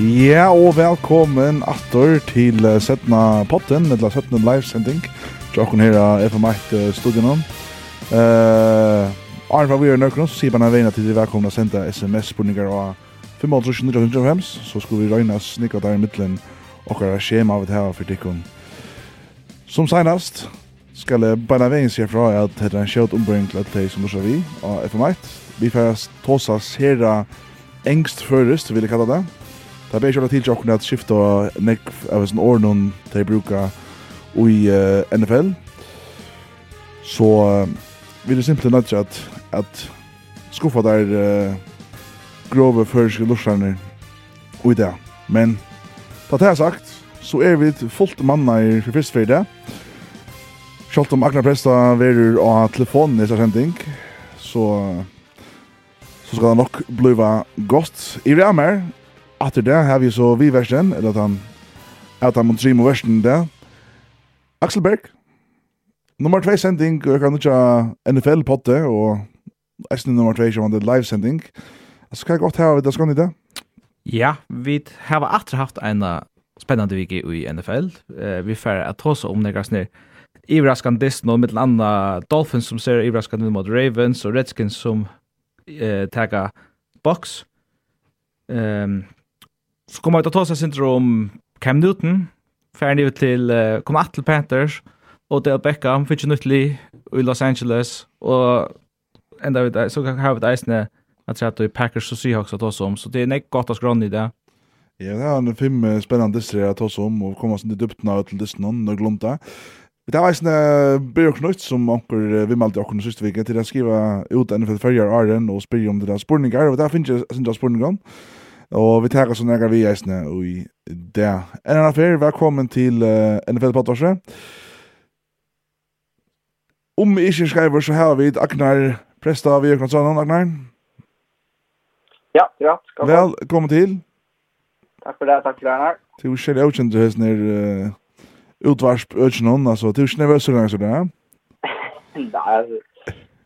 Ja, og velkommen atter til uh, Setna Potten, eller Setna Livesending, tjokken her av FM1 uh, studien Uh, Arne fra Vire Nøkron, så sier bare en veien til de velkomne å sende sms-spurninger av 5.19.19.5, så skulle vi røyne snikka der i middelen okkara skjema av et her for dikken. Som senast skal jeg bare veien sier fra at det er en kjøtt ombring til at de som lorser vi av FM1. Vi får tåsa sera engst først, vil jeg kalla det. Det er bare kjøla til jokken at skifta nek av sånn ordnån å bruke i uh, NFL. Så uh, vil er simpelthen nødt at, at skuffa der uh, grove føreske lursarne i det. Men da det er sagt, så er vi fullt manna i fyrst fyrir det. Sjalt om Agnar Presta verur av telefonen i sending, så, så skal det nok bliva godt. I rammer, Atter det har vi så vi versen, eller at han, at han må trimme versen det. Axel Berg, nummer 2 sending, og kan ikke NFL-potte, og eisen nummer 2 som var live-sending. Så kan jeg godt ha det skånd i det. Ja, vi har alltid haft en spennende vik i NFL. Uh, vi får at ta oss om det ganske Ivraskan dist nå, mittel anna Dolphins som ser Ivraskan mot Ravens og Redskins som uh, tagga box. Um, Så kommer jeg til å ta seg sin om Cam Newton, ferdig ut til uh, kom att Panthers og Dale Beckham finnes fick nytt i Los Angeles og enda vid så kan ha ett isne at jeg tror Packers og Seahawks att oss om så det er näck godt å skrønne i det. Ja, det er en fem spännande distrikt att oss om och komma sen till duptna till distan och glomte Det er en Björk Knut som anker vi malte akkur den siste vike til å skrive ut NFL-følger Arjen og spyrja om det der spurningar, og der finnes jeg sin der spurningar. Og vi tar oss några vi eisne i det. En annen affär, velkommen til uh, NFL Pottvarse. Om vi ikke skriver så har vi et Agnar Presta av Jørgen Sønnen, Agnar. Ja, ja. Skal Velkommen til. Takk for det, takk for det, Agnar. Til å det også til høsten her utvarsp økjennom, altså. Du er ikke nervøs så ganger så det, ja? Nei, altså.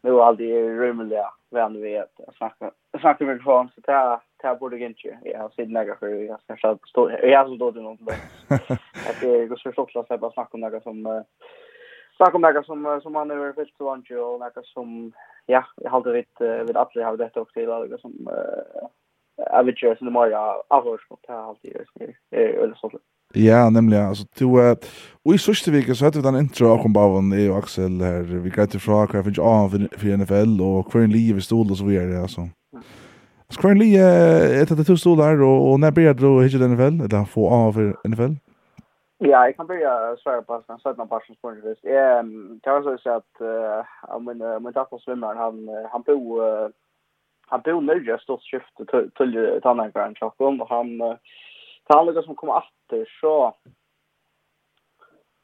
Nå er det rymelig, ja vän vi vet jag snackar snackar med från så där där borde jag inte jag har sett några för jag ska så stå jag har så då det någon där att det går så fort att bara snacka om några som snacka om några som som man är fyllt så vant ju och några som ja jag har hade vid vid att det har det också till alla som avigers i morgon avhörs mot här alltid är eller så Ja, nemlig, altså, to, uh, og i sørste vike så hade vi den intro av Bavon i og Axel her, Vi greit til fra hva jeg finnes av for NFL og hver en liv i stol og så videre, altså. Alltså, hver en liv är det två stolar og, och när började du hitta NFL? Eller få av for NFL? Ja, jeg kan begynne å svare på den södna parten som det är. Det si at uh, säga att min, min dator svimmar, han, han bor han bor nødvendig stort skift til Tannheim Grand Stockholm och han Det som kom efter så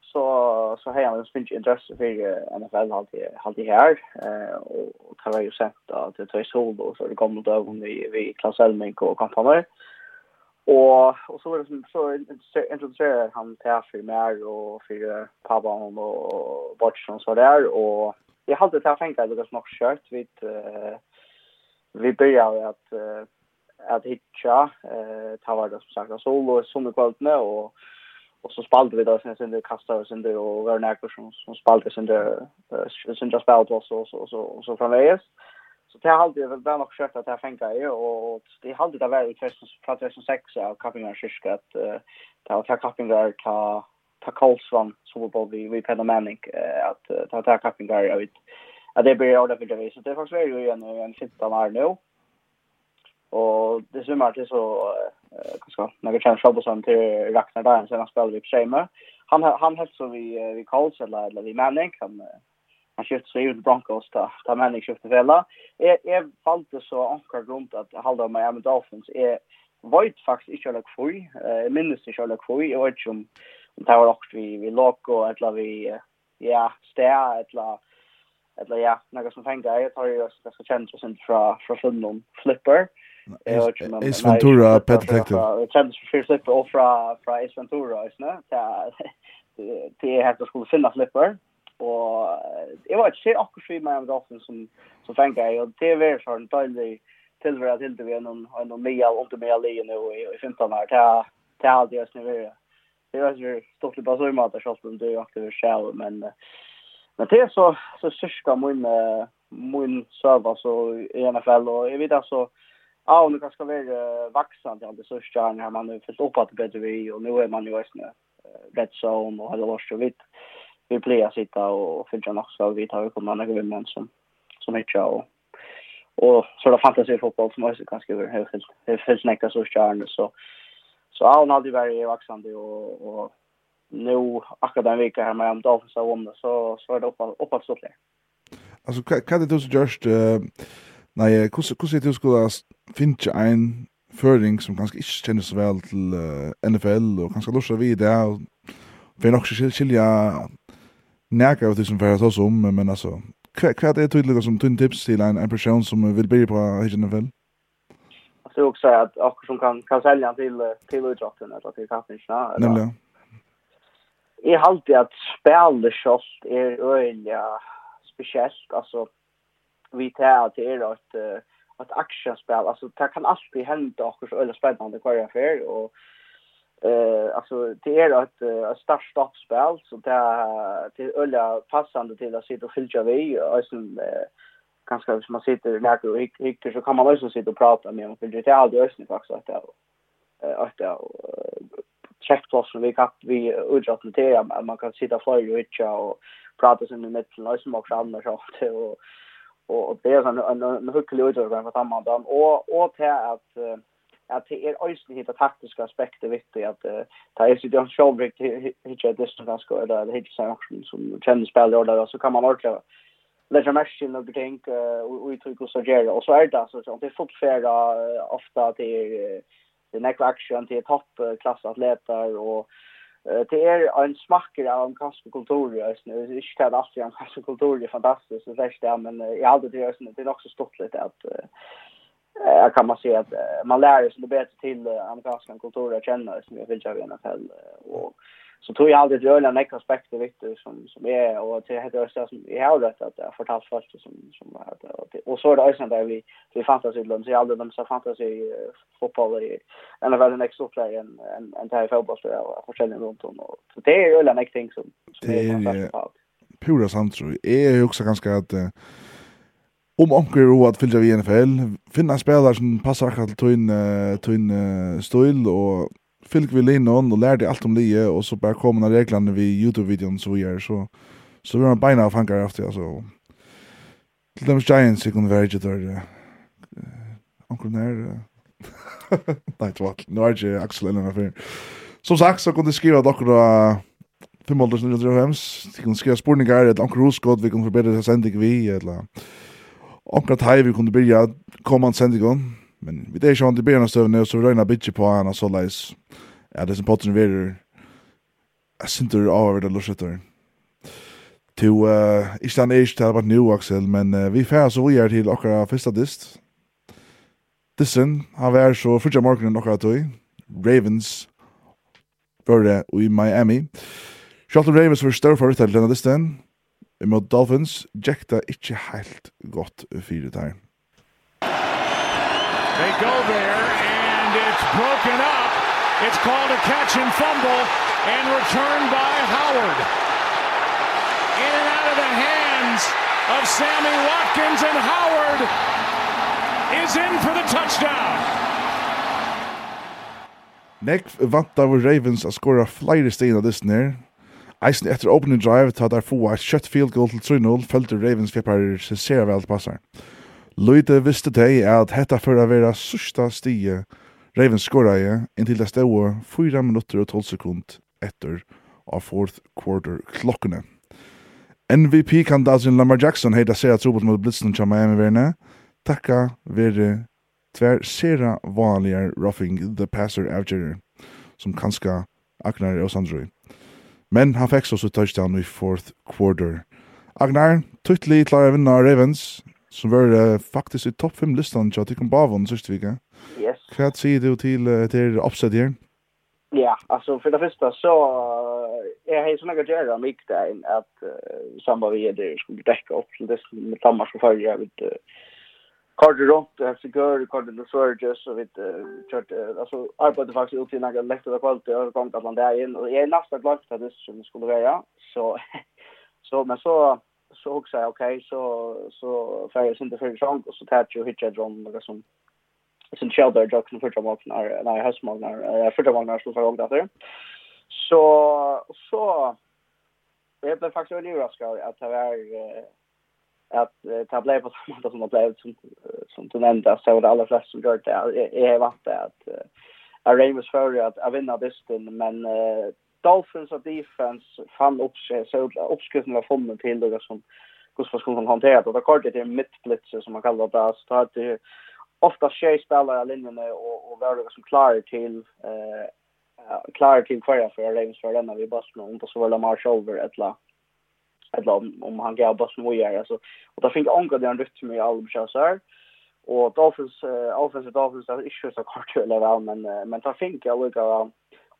så så har jag en spinch intresse för NFL alltid alltid här eh och det var ju sett att det är sol då så det kommer då om vi vi klasselmink och kampanjer. Och och så var det som så introducerade han till för mer och för pappa och Watson så där och jag hade det tänkt att det var snart kört vid vi började att att hitcha. Eh ta var det som sagt så lå som kvällarna och och så spaltade vi då sen sen det kastade oss det och var nära som som spalde sen det sen just spalt oss så så så så från väs så det har alltid väl nog kört att jag fänka ju och det har alltid varit först från 2006 av Kappingar kyrka att det ta tagit Kappingar ta ta Karlsson så var vi vi på Manning att ta ta Kappingar jag vet att det blir ordentligt så det faktiskt är ju en en 15 år nu Og det som er til så eh kanske några chans att på til Ragnar Dagen, så han spiller vi på schema. Han han höll så vi vi Colts eller eller vi Manning han han skift sig ut Broncos ta ta Manning skifte fela. Jeg, jeg valgte så ankar runt att hålla Miami Dolphins är Void faktiskt inte alla kvui, eh minst inte alla fri, jeg vet ikke om om det var nok vi vi loco eller vi ja, sted, eller eller ja, noe som fänga Jeg tar jo jag ska känna sig fra från Finland flipper. Ace Ventura, Pet Detective. Jag kände sig för slipper och från Ace Ventura, isne? Det är helt att skulle finna slipper. Och jag var inte så akkurat vid mig om det som, som fänkar jag. Och det är väldigt så en dålig tillvärld till det vi är någon, någon lia och inte mer lia nu i 15 år. Det är alltid jag snurrar. Det är ju stort lite bara så i mat och kjolpen, det är aktivt själv, men... Men det är så, så syska min, min server så i NFL och jag vet alltså Ja, och nu kanske vara vaxande av det så stjärn när man nu fyllt upp att bättre vi och nu är man ju i snö. Red zone och hela varit så vitt. Vi blir att sitta och fylla något så vi tar ju komma några vem som som inte jag och så då fantasi fotboll som också kanske över helt helt helt näka så stjärn så så ja, hon hade varit vaxande och och nu akkurat den veckan här med om Dolphins har vunnit så så är det uppåt uppåt så där. Alltså kan det då så just eh Nei, hvordan hvordan du skulle finne en føring som kanskje ikke kjennes så vel til uh, NFL og kanskje lorsa vi det og vi nok ikke skilja nærkere av det som vi oss om, men altså, hva, er det tydelig som tunn tips til en, en person som vil bli på NFL? Jag tror också att akkur som kan, kan sälja till, till utrotten eller till kappningsna. Nämligen. Jag har alltid att spelet självt är öjliga speciellt. Alltså, vi tar att det är ett ett aktiespel alltså det kan alltid hända och så eller spännande kvar affär och eh alltså det är ett ett start stopp spel så det till ölla passande till att sitta och fylla vi alltså ganska som man sitter där och hickar så kan man också sitta och prata med om för det är aldrig ösnigt faktiskt att det att det check plus vi kan vi utdragna man kan sitta flyga och prata sen med mitten och som också annars och och och det är en en, en hygglig utövare för samman den och och till att att det är ösnen hitta taktiska aspekter viktigt att ta är sitt den showbrick hitta distans ganska eller det hitta action som känner spel där så kan man ordla lägga mest matchen och tänk och uttryck och så där och så är det så att det är fortfarande ofta till det är det action till toppklassatleter och det är en smacker av en kastekultur i Östen. Det är inte att alltid en kastekultur är fantastiskt och särskilt det, men i allt det i Östen, det är också stort lite att jag kan man säga att man lär sig det bättre till amerikanska kulturer att känna som jag vill jag vet och så tror jag aldrig det rörliga nästa aspekter viktigt som som är och till heter det som jag har rätt att jag fortalt först som som att och så är det också där vi vi fantasy lön så aldrig de så fantasy fotboll i en av den nästa play en en en där fotboll så jag försäljning runt om. Och så det är rörliga nästa ting som som är pura samtro. Är också ganska att om onkel ro att fylla vi NFL finna spelare som passar akkurat till tun tun stil och fylg vi linon och lärde allt om lie och så bara kom några reglerna vi Youtube-videon så vi gör så så vi har beina av hankar efter alltså till dem Giants jag kunde vara inte där onkel när nej tvart nu är det Axel eller något som sagt så kunde skriva dockra 595 så kunde skriva spurningar eller onkel Rosgod vi kunde förbättra sändning vi eller onkel Taj vi kunde börja komma en sändning Men vi det är ju inte bena stövna så röna bitch på han så läs. Ja, det är som potten vi är. Jag synte det av det lushetter. To eh inte han är inte bara nu Axel, men uh, vi får så vi är till och första dist. Dissen har varit så första morgonen och att Ravens började i Miami. Charlton Ravens var större för att landa disten. Emot Dolphins, Jack da ikke helt godt fyrir der. They go there and it's broken up. It's called a catch and fumble and returned by Howard. In and out of the hands of Sammy Watkins and Howard is in for the touchdown. Nek vant av Ravens a skora flere stein av disse Eisen etter opening drive tar der få et kjøtt field goal til 3-0, følte Ravens fjeppar seg ser vel passar. Løyte visste deg at hetta for å være sørsta stige Ravens skoraje inntil det stod 4 minutter og 12 sekund etter av fourth quarter klokkene. MVP-kandidaten Lamar Jackson heita seg at trobot mot blitzen til Miami-verne. Takka vere tver sera vanlige roughing the passer avgjerrer som kanska Agnar og Sandroi. Men han fikk så touchdown i fourth quarter. Agnar, tuttelig klarer å vinne Ravens, som var uh, faktisk i topp 5 listan til Tikkum Bavon siste vika. Yes. Hva sier du til uh, til oppsett her? Ja, altså for det første så jeg har sånn at jeg gjør om vikdagen at uh, samband vi er der skulle dekke opp til det med Danmark og Følge vet uh, Kardi rundt, Helsingør, Kardi Lusorges, og vi kjørte, altså, arbeidet faktisk ut i nægge lektor og kvalitet, og kom til Atlanteien, og jeg er nesten glad for det som skulle være, så, så, men så, så också okej okay, så så för jag synte för sjön och så tar ju hitcha drone något som sen shelter jag kan förta mig när när jag har små när jag förta mig när så för långt där så så jag blev faktiskt väldigt överraskad att det var att ta blev på samma sätt som det blev som som du nämnde så var det allra flest som gjorde det. Är vant att jag Remus för att vinna bisten men Dolphins och defense fann upp sig så uppskriften var funnen till det som Gustav skulle hantera och det kortet är mittblitzer som man kallar det. Så det ofta tjej spelare i linjen och, och var det som klarar till eh, klarar till kvar för Ravens för denna vid Boston och så var Lamar Shover ett la ett la om, om han gav bara och gör alltså och då fick Anka den rytm i alla här och Dolphins uh, offensive Dolphins är ju så kort eller väl men men där fick jag lucka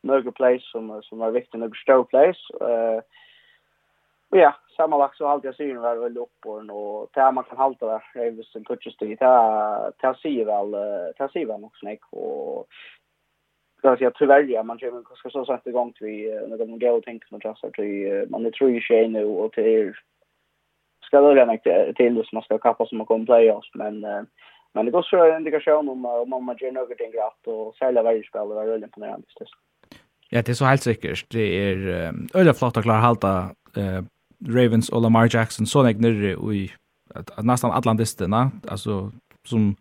några place som som var viktigt några stor place eh ja sammanlagt så alltid ser ju är väl upp och där man kan hålla där Ravens and touches det där där ser väl där ser väl också nek och Jag säga tyvärr ja man kommer ska så sätta igång till när de går och tänker man just att man det tror ju sig nu och till ska det lägga till det som man ska kappa som man kommer playoffs men men det går så en indikation om om man gör något rätt och sälja varje spelare var väldigt imponerande just Ja, det er så helt sikkert. Det er um, øyla flott å klare halta uh, Ravens og Lamar Jackson så nek nyrre i at, at atlantistina, altså som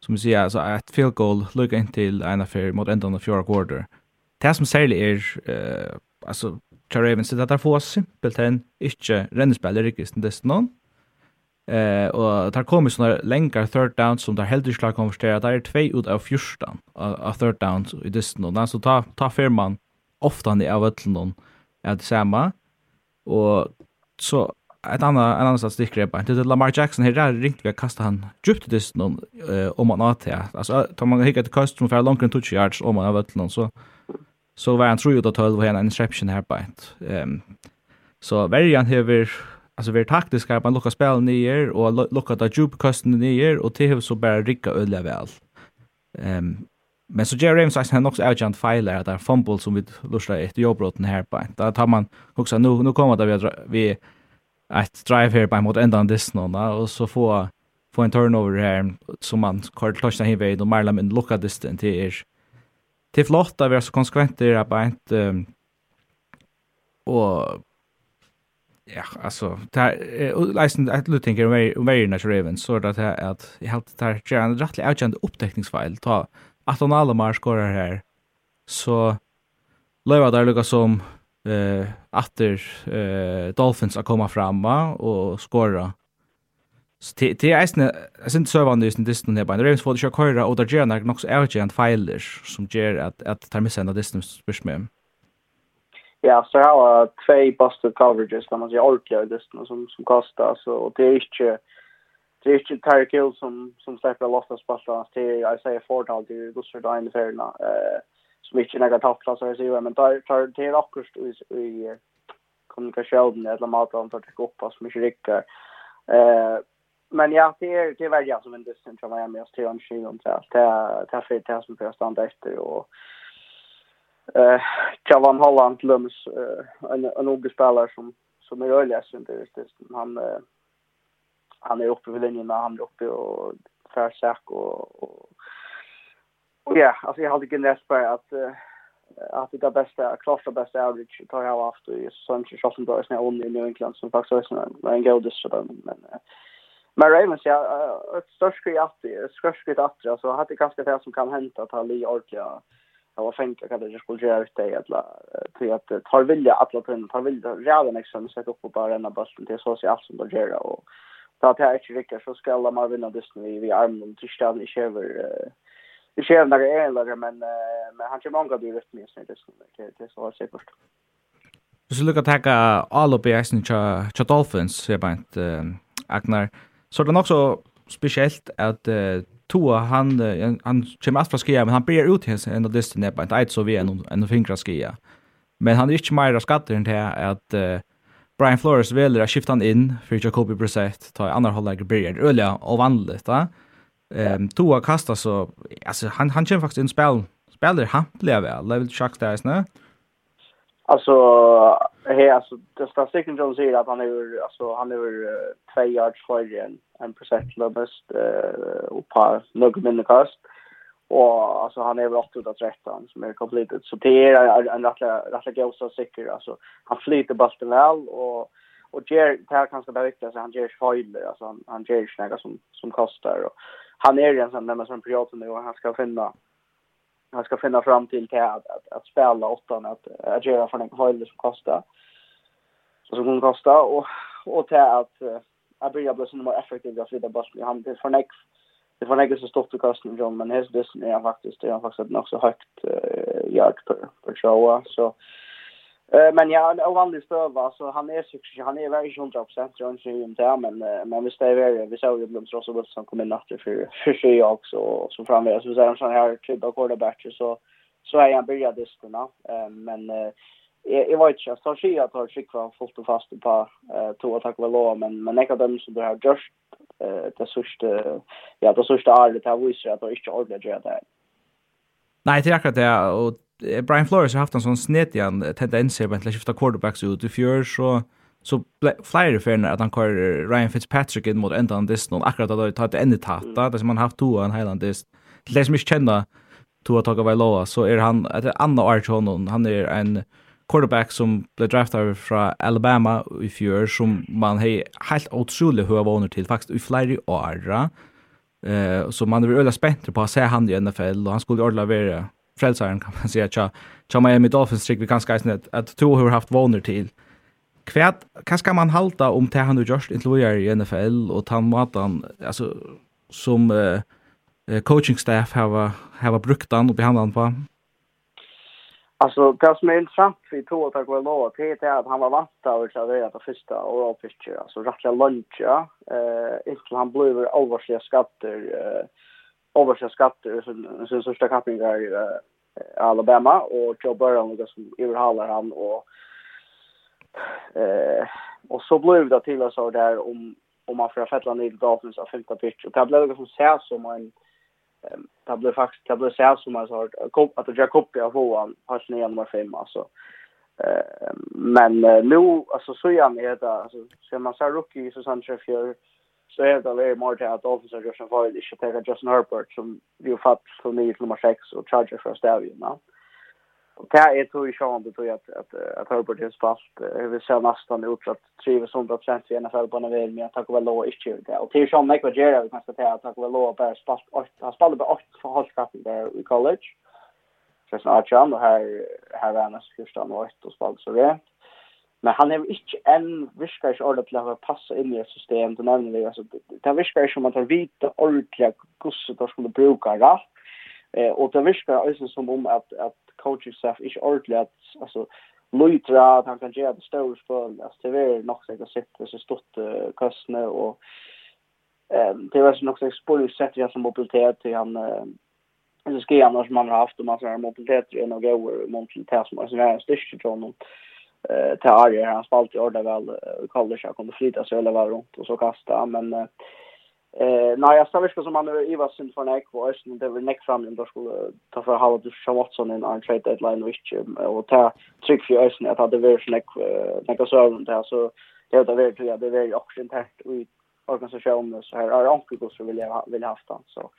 som vi sier, altså et field goal lukka inn til en affær mot enden av fjorda quarter. Det som særlig er, uh, altså, Tja Ravens, det er få simpelt hen ikke rennespill i rikkesten destinon, Eh och där kommer såna länkar third down som där helt klart konvertera Där är 2 ut av 14 av third down i distance. Så ta ta firman ofta han av öllnum är det samma och så ett annat en annan statistik grepp inte det Lamar Jackson här där ringt vi att kasta han djupt det någon om man att alltså tar man hicka till kast från för långt runt 20 yards om man av öllnum så så var han tror ju att 12 var en interception här på ett ehm så variant här alltså vi är taktiska på att locka spel ner och locka ta djup kasten ner och det har så bara rycka öle väl. Ehm um, Men så Jerry James han också agent failar att där fumble som vi lustar ett jobbrotten här på. Då tar man också nu nu kommer det vi vi att drive här på mot ändan this någon och så få få en turnover här som man kort touchar hin vid och Marlon Marlam in lucka distance till är till flott där vi är så konsekvent där på ett um, och ja alltså där läsen att du tänker very very natural events så att det är att jag helt tar jag en rättlig agent upptäckningsfil ta att han Alomar skorar här så löva där lukar som eh åter eh Dolphins att komma framma och skora. Så det är nästan jag syns så vanligt just distan här på Ravens får det köra köra och där gör några också urgent filer som ger att att ta missar den distan spurs med. Ja, så här har två busted coverages där man ser orkar distan som som kostar så det är inte det är inte Tyreek Hill som, som släpper loss av spallarna till Isaiah Ford och det Gustav Dain i färgerna eh, som inte är några toppklassar i CUM men tar, tar det är akkurat i, i kommunikationen eller matlån tar det upp som inte rycker eh, men ja det är det är värja som en distance från Miami och Steven Shigon det. Är det är för det som jag stanna efter och eh Javan Holland Lums en en ung spelare som som är öliga synd det han han är uppe vid linjen han är uppe och färsack och, och, och ja, alltså jag hade generellt på att uh, att det bästa, klart det bästa average tar jag haft i sån så som då är snä i New England som faktiskt är en god diss men men Ravens ja ett störst grej att störst grej att alltså hade ganska det som kan hända att ha li ordliga jag var fänka att det skulle göra ut det alla till att tar vilja att låta den tar vilja redan liksom sätta upp på bara en bussen till så sig allt som då gör och ta det här inte riktigt så ska man vinna dysten vi vi armen. Om tisdagen i kärver i kärver när det är en lager men men han kör många dyrt minst i dysten det det är så att säga först Hvis du lukkar teka all i eisen tja Dolphins, sier beint Agnar, så er det nok så spesielt at uh, Tua, han, han kommer alt fra skia, men han blir ut hins enn av distin, jeg beint eit så vi enn fingra skia. Men han er ikke meira skatter enn til at Brian Flores väljer att skifta han in för Jacoby Brissett ta i andra hållet börjar öliga och vanligt va. Ehm två kasta så alltså han han känner faktiskt en spel spelar hampliga väl. Det vill schack där snä. Alltså he alltså det står säkert John säger att han är alltså han är två yards högre än än Brissett bäst eh och par några mindre kast och alltså han är väl 8 av 13 som är completed så det är en rättla rättla så säker alltså han flyter bollen väl och och ger det här kanske det viktigaste han ger höjder alltså han, han ger snäga som som kostar och han är ju en sån där som privat nu och han ska finna han ska finna fram till till att att, att spela åttan att att göra för en höjder som kostar så som hon kostar och och till att att börja bli så mer effektiv att flytta bollen han det för next det var nästan så stort och kasten John men häst det är faktiskt det är faktiskt nog så högt uh, jag på för showa så eh men ja en ovanlig stöv så han är succé han är väldigt 100% John Jim där men uh, men vi står väl vi såg ju Blums Rosso Bull som kom in efter för för sig också och så framöver så säger han här typ av quarterbacker så så är han började distorna eh men uh, jag vet inte så sig att har skick var fullt och fast på två attacker väl men men jag av dem som det har just det sørste, ja, det sørste er det her viser at det ikke er ordentlig å gjøre det her. Nei, det er akkurat det, og Brian Flores har haft en sånn snedjan tendenser med til å skifte quarterbacks ut i fjør, så så flyr det förna att han kör Ryan Fitzpatrick in mot ändan dist någon akkurat att ta ett ända tatta det som han haft två en Highland dist det som inte kända två tag av Loa så är han ett annat art honom. Han är en quarterback som blev draftad från Alabama i fjör som man har helt otroligt höga vånor till faktiskt i flera år. Eh så man är väl spänd på att se han i NFL och han skulle ordla vara frälsaren kan man säga tja tja Miami Dolphins trick vi ganska skajsna att, att två har haft vånor till. Kvärt vad ska man halta om det han nu görs i NFL och tandmatan alltså som eh, coaching staff har har brukt han och behandlat han på. Alltså det som är intressant för att tack vare lov det är att han var vant av att servera det första oralfisket, alltså rättliga luncha, eh, inte han blev översliga skatter, eh, översliga skatter sin, sin största kappningar i eh, Alabama och Joe Burrow liksom, som överhalar han och eh, och så blev det till oss där om om man får fettla ner Dolphins av femte pitch och det blev liksom så som en det blev faktiskt det blev så som man sa att att jag koppar på han har snä nummer 5 alltså. Eh men nu alltså så jag med det alltså så man sa rookie så sant chef gör så är det väl mer till att officer Justin fall i Chicago Justin Herbert som vi har fått för mig nummer 6 och charger för Stavion va Och det är tror ju sjön det tror jag att att att Herbert har spelat vi ser nästan ut att trivs 100% i NFL på när vi men tack väl låg inte det. Och till sjön Mike Vajera vi kan säga att tack väl låg bara spelat han spelade på 8 för halvkappen där i college. Så snart han och här här är han första nåt och spelade så det. Men han är inte en viskar inte ordentligt att passa in i ett system. Det nämner vi alltså det viskar inte som att han vita ordentligt hur då skulle bruka rätt Eh och det viskar alltså som om att att coaching staff är ordentligt att alltså Luitra att han kan göra det stora spel. Alltså det är nog säkert sitta så stort uh, kostnader och ehm det var så nog säkert spår sätt jag som mobilitet till han uh, så ska annars man har haft och man har mobilitet i några år Mountain Pass men så är det störst tror jag eh till Arje han spalt i ordet väl uh, college han kunde flytta sig eller vara runt och så kasta men Eh nej jag stavskar som man nu i var synd för Nick och sen det var Nick fram då skulle ta för Howard och Watson in on trade deadline which och ta trick för Ösen att hade varit Nick Nick så där så det var det ja det var ju också internt i organisationen så här är onkel går så vill jag vill ha stan så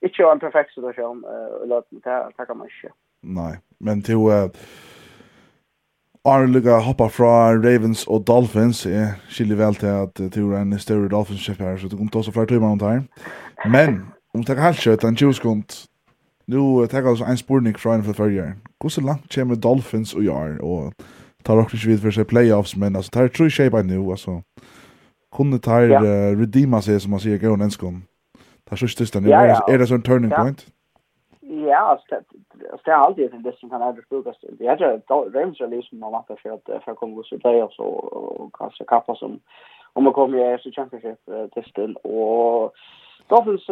inte en perfekt situation eh låt mig ta ta kan man inte nej men till Uh... Arliga hoppa fra Ravens og Dolphins. Jeg skiljer vel til at det er en større Dolphins-kjepp her, så det kommer til oss flere timer om det her. Men, om det er helt kjøtt, en 20 nå tar jeg altså en spurning fra en for førre. Hvordan langt kommer Dolphins og Jar, og tar dere ikke vidt for seg playoffs, men altså, tar tror jeg bare nå, altså, kunne tar ja. uh, redeema seg, som man sier, gøy og nenskund? Det er så største, er det sånn turning point? Ja. Ja, alltså det är alltid en bäst som kan ändå brukas. Det är ju Rams liksom man väntar för att för att komma till playoffs och kanske kappa som om man kommer i AFC Championship testen och Dolphins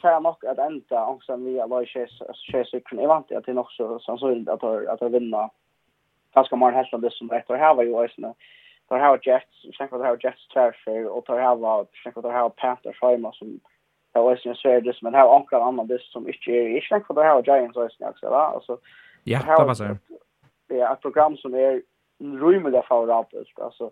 får nok nog att ända vi via Loises Chesicron. Jeg vant at det er nok så sannsynlig at att att vinna ganska många hästar om det som rätt och här var ju Oisna. Där har Jets, jag tänker att har Jets tverfer, og där har jag Panthers hjemme som Det var ju en service men här har ankar annan det som inte är i Island för det här har Giants också också va alltså Ja, det var så. Det Ja, ett program som är rymliga favorabelt alltså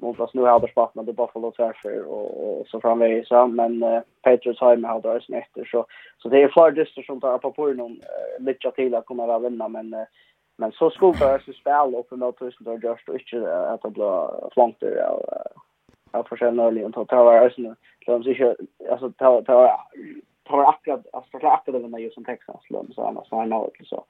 mot oss nu har det spatt med det Buffalo Tärfer och, och så framväg så men uh, Patriots har med hade oss efter så så det är fler dyster som tar på på någon uh, lite till att komma att vinna men uh, men så skulle det så spela upp emot tusen då just och inte att det blir flankt där av av försäljning och ta var alltså så de säger alltså ta ta ta akkurat alltså förklara akkurat den med ju som Texas lön så annars har han något så.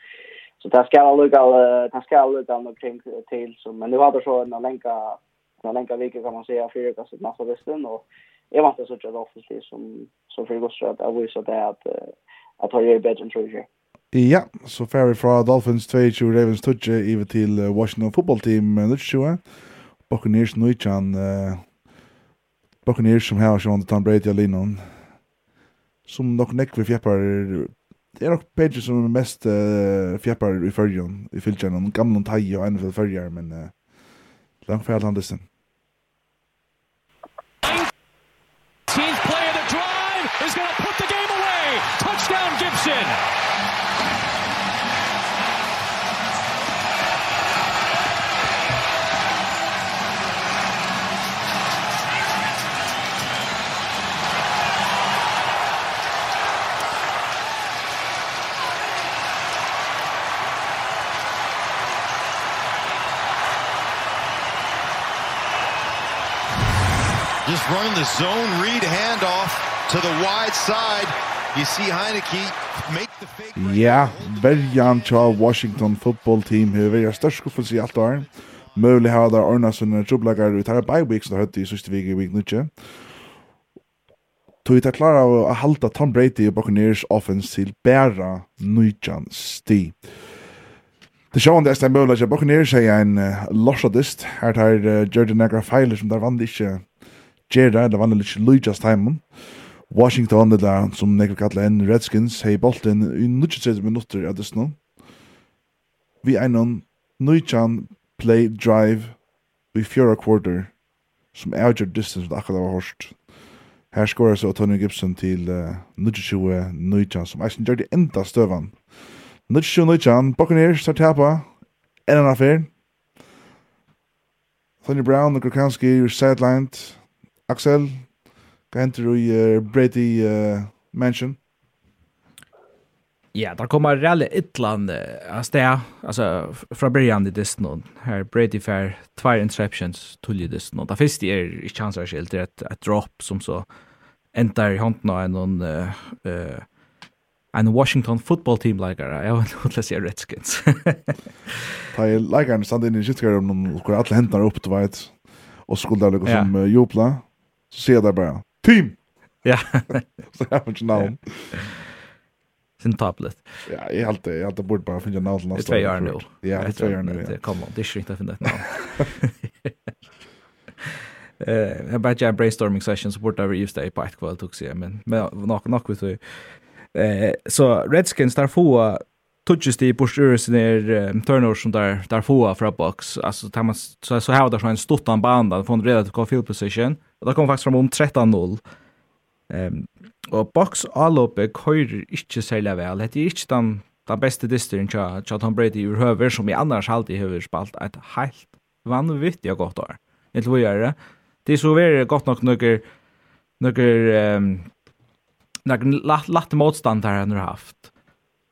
Så där ska alla lugga där ska alla lugga omkring till så. Men nu har det så en länka en länka vecka kan man säga för att ett massa västen och jag vant att söka det offensivt som som för går så att jag vill så där att att ha ju bättre tror Ja, så fer vi fra Dolphins 22, Ravens touch iver til Washington Football Team 22. Buccaneers 19, Buccaneers som har Sean Tom Brady alene som nok nekk nekve fjeppar det er nok Pages som er mest uh, fjeppar i fyrjon i fylkjennom gamle tai og NFL fyrjar men uh, langt færdlandesen running the zone read handoff to the wide side. You see Heineke make the fake. Ja, Berjan Cha Washington football team here. vi är störst för sig allt där. Har där ordnat såna trubblagar ut tar bye weeks där hade i sista veckan i week nu. Tog det klara av att halta Tom Brady och Buccaneers offense till bära nöjtjan sti. Det sjåan det er stedet mulig at Buccaneers er en uh, losadist. Her tar uh, Jordan Negra feiler som der vann ikke gjerra, eller vanlig litt Lujas Timon. Washington, eller som nekker kallar en Redskins, hei bolten i 23 minutter av dessno. Vi er noen Nujan play drive i fjøra quarter som avgjør distance det akkurat var hårst. Her skårer så Tony Gibson til uh, 22 Nujan som eisen gjør det enda støvan. 22 Nujan, Buccaneers tar tapa, en annen affær. Tony Brown og Krakowski er sidelined. Axel, hva henter du i uh, Brady uh, Mansion? Ja, der kommer reelle ytland av sted, altså fra byrjan i Disney, her Brady fair, tvær interceptions tull i Disney. Det første er ikke hans skilt, det er et, et drop som så endar i hånden av en uh, uh, en Washington football team likare. Jag vet inte läsa Redskins. Ta likare stand inn i skyttkar om någon skulle alla händer opp, du vet og skulle det liksom jopla. Så ser jag där bara, team! Ja. så jag har inte namn. Sin tablet. Ja, jag har alltid, jag har alltid bort bara finna namn till nästa. Det är två år nu. Ja, det är två år nu. Det kommer, det är inte att finna ett namn. Eh, jag bara jag brainstorming session så bort över just det på ett kväll tog sig men men nog nog vet du. Eh, så Redskins där få touches det i borstyrelsen är um, turnovers som där där få från box. Alltså tar man så så har där så en stort an banda från redan till field position. Och där kom faktiskt fram om 13-0 ehm um, och box allope kör inte sälja väl. Det är inte den den bästa distrin tja tja Tom Brady ur höver som i annars alltid höver spalt ett helt vanvittigt gott år. Inte vad gör det? Det är så väl gott nog några några ehm några lätta motståndare han har haft.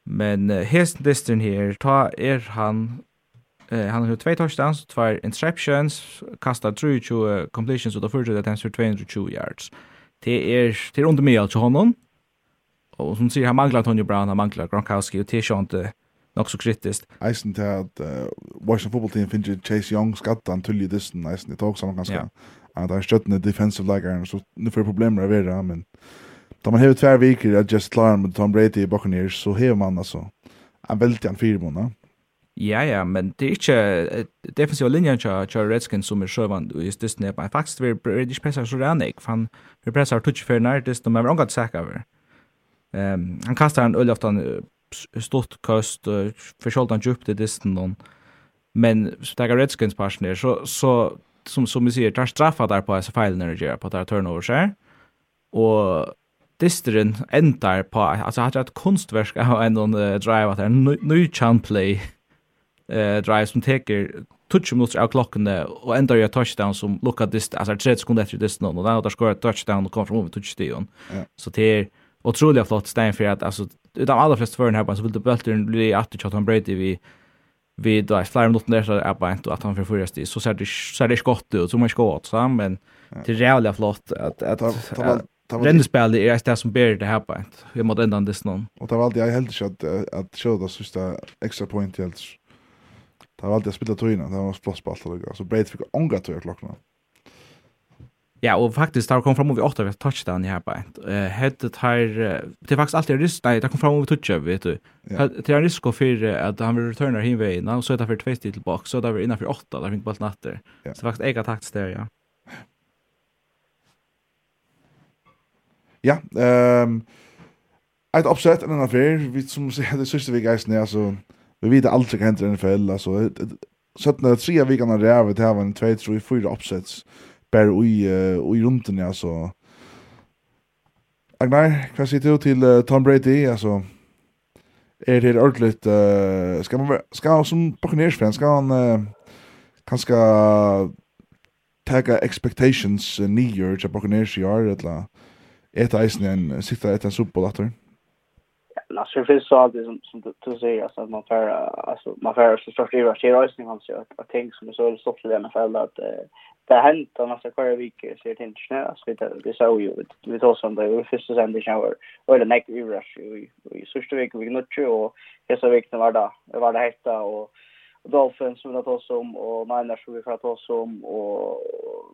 Men uh, hesten distrin her, ta er han uh, han har två touchdowns, två interceptions, kastar 23 completions utav första attempts för 220 yards. Det är det är under mig alltså honom. Och som säger han manglar Tony Brown, han manglar Gronkowski och Tisha inte nog så kritiskt. Eisen til at uh, Washington football team finner Chase Young skattan tull i distan eisen det tog sammen ganske. Ja. Han har stött den defensive lagaren så nu får problemer av det men Da man hever tvär viker at just klara med Tom Brady i Buccaneers så hever man altså en veldig en fire måneder. Ja, ja, men det är inte defensiva linjen till, till Redskins som är sjövand och just det är faktiskt vi är inte pressar så redan fan vi pressar touch för när det de har angat sack över. Ehm han kastar en öl oftan stort kast för skjoldan djupt i distan men så tar Redskins partner så så som som vi ser tar straffa där på så fel när det gör på där turnover här. Och disteren endar på, altså har ett konstverk av en någon uh, drive att en ny chan play eh drive som teker touch minuter av klockene och ändar jag touchdown som lookar dist alltså 30 sekunder efter dist någon och där där touchdown och kommer från touchdown. Ja. Så det är otroligt flott stein för att alltså utan alla flesta den här på så vill det bulten bli att Chatton Brady vi vi då är flera minuter där så är bara inte att han för förra så ser det ser det skott ut så man skott så men det är jävligt flott att att Rennespelet er det som ber det her på en. Vi måtte enda en distan. Og det var alltid, jeg heldig ikke at, at kjøret det siste ekstra point helt. Det var alltid jeg spillet tøyene, det var plåss på alt og Så Breit fikk ångra tøyer klokkene. Ja, og faktisk, det kom fram over 8 ved touchdown i her på en. Hedde tar, det er faktisk alltid risk, nei, det kom fram over touchdown, vet du. Det er en risk for at han vil returner hinveina, og så er det for 2 tilbake, så er det innenfor 8, der finner alt natter. Så faktisk, jeg har takt det, ja. ja, ehm ett uppsätt en annan affär vi som säger det sista vi guys när så vi vet aldrig kan inte NFL alltså så att när tre veckan det här var en 2 3 4 uppsets bara i i runt ja så. Agnar, hva sier du til uh, Tom Brady? Altså, er det ordentligt, uh, skal man skal som Buccaneers-fan, skal han uh, kanskje tagga expectations uh, nye til Buccaneers i år, eller Ett isen en sitta ett en soppboll att Lars finns så alltid som som du säger alltså att man får alltså man får så stort driva till racing han säger att ting som är så stort i alla fall att det har hänt och massa kvar veckor så det inte snö alltså vi det såg ju vi tog som det vi första sändning shower och det näck i rush i i sista veckan vi knutch och hela veckan var det var det hetta och Dolphins som vi har tagit om och Niners som vi har tagit om och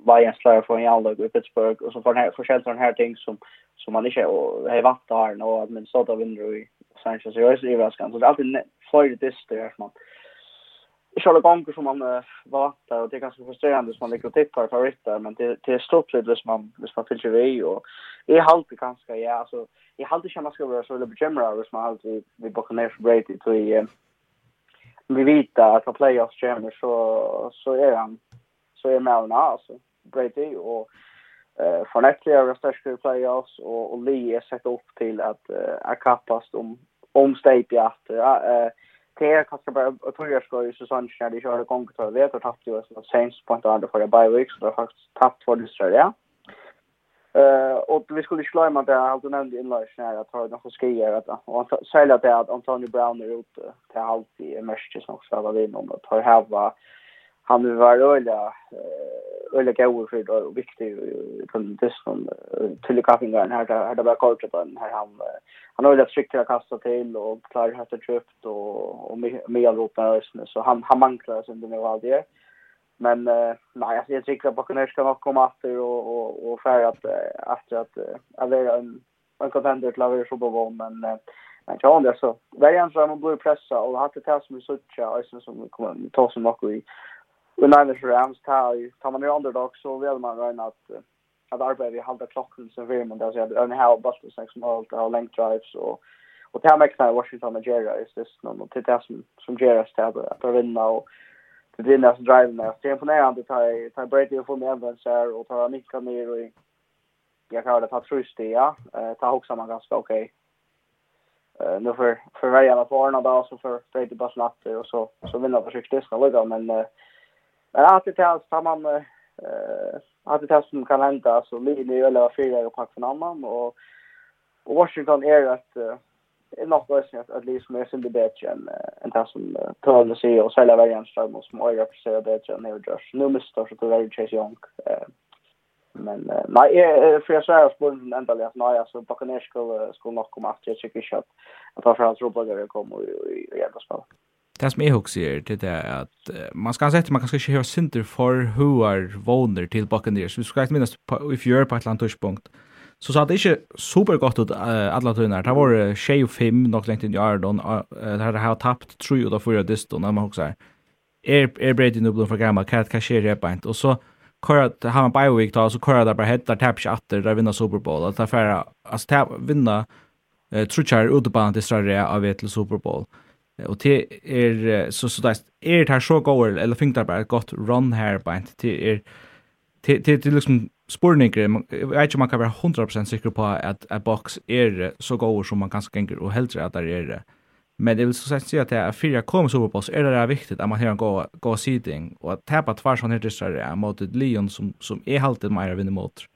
Lions slår från Janlag i Pittsburgh och så får den här försäljer den här ting som som man inte och har varit där och att men så då vinner i Sanchez och så är så det är alltid för det som man Charlie Bonker som man uh, var där och det är ganska frustrerande som man ligger och tippar favoriter men det, det är stort lite hvis man, hvis man fyller vi och jag har alltid ganska, ja alltså jag har alltid känt man ska vara så lite bekymrad hvis man alltid vi bakar ner för Brady till vi vet att när playoffs kommer så så är han så är Melna alltså. Brady och eh för nästa år största playoffs och och Lee är sett upp till att är kappast om om steg i att eh det är kanske bara att tror jag ska ju säsong när det kör igång till vet att haft ju så Saints point inte för bye weeks och har faktiskt tappat för det så ja. Eh och vi skulle slima där alltså nämnde inlägg när jag tar några skier att och sälja det att Antonio Brown är ute till halt i Merchis också vad vi någon att ha hava han vill vara öliga öliga gåvor för det och viktig på distan till kaffingaren här där där var kort på den. Här han han har öliga strikt att kasta till och klarar att hade köpt och och med med så han han manklar sen det nu allt det. Men uh, nej, alltså jag tycker att Buccaneers ska nog komma efter och, och, och för att, efter att avera en, en contender till avera Super Bowl. Men uh, men jag undrar så. Värjan är har man blivit pressa och haft det här som vi suttar som kommer ta som något i Och Niners Rams tar, tar man i underdog så vill man röna att att arbeta vi halva klockan så vill man där så att en halv buster sex mål och length drives och och det här mäktar Washington och Jerry är det som till det som som Jerry ställer att vinna och det blir nästan driven där. Det är imponerande att ta Brady och få med Evans här och ta Mika ner och jag kan det ta trust det ja. Ta också man ganska okej. Eh nu för för väljarna på Arna då så för Brady bara slapp och så så vinner på sjukt det ligga men eh att det tas tar man eh att det tas som kan hända så ligger det eller fyra och pack för annan och och Washington är att är något som jag att liksom är sin bättre än en tas som tål att se och sälja varje variant som som är representerad bättre än New Josh. Nu måste jag så där Chase Young. Men nej, för jag säger spår ända läs nej alltså Buccaneers skulle skulle nog komma efter. jag tycker shot. Att varför han tror på det kommer i jävla spel. Det som jag också är det är att man ska sätta man kanske inte har synder för hur är våner till Buccaneers. Vi ska inte minnas if you're på ett eller touchpunkt. Mm Så sa det ikke super godt ut uh, alle tøyner. Det var 25 nok lengt inn i Ardon. Uh, det her har tapt 3 ut av 4 diston, når man hokser. Er, er Brady nå blod for gammel. hva, hva skjer det beint? Og så kører det, har man bioweek da, så kører det bare hett, der tapper ikke atter, der vinner Super Bowl. Det er færre, altså det vinner uh, trutjar utebanen til Sverige av et til Super Bowl. Og det er, så, så det er, det her så gåer, eller finner det bare et godt run her beint, det er, det, det, det, det liksom, spurningar jag vet inte man kan vara 100% säker på att att box är så god som man kanske tänker och helt rätt det är det. Men det vill så sagt säga att det fyra kommer så på oss är det där viktigt att man har en god god seating och att tappa två sån här distrar mot ett Leon som som är haltet mer vinner mot.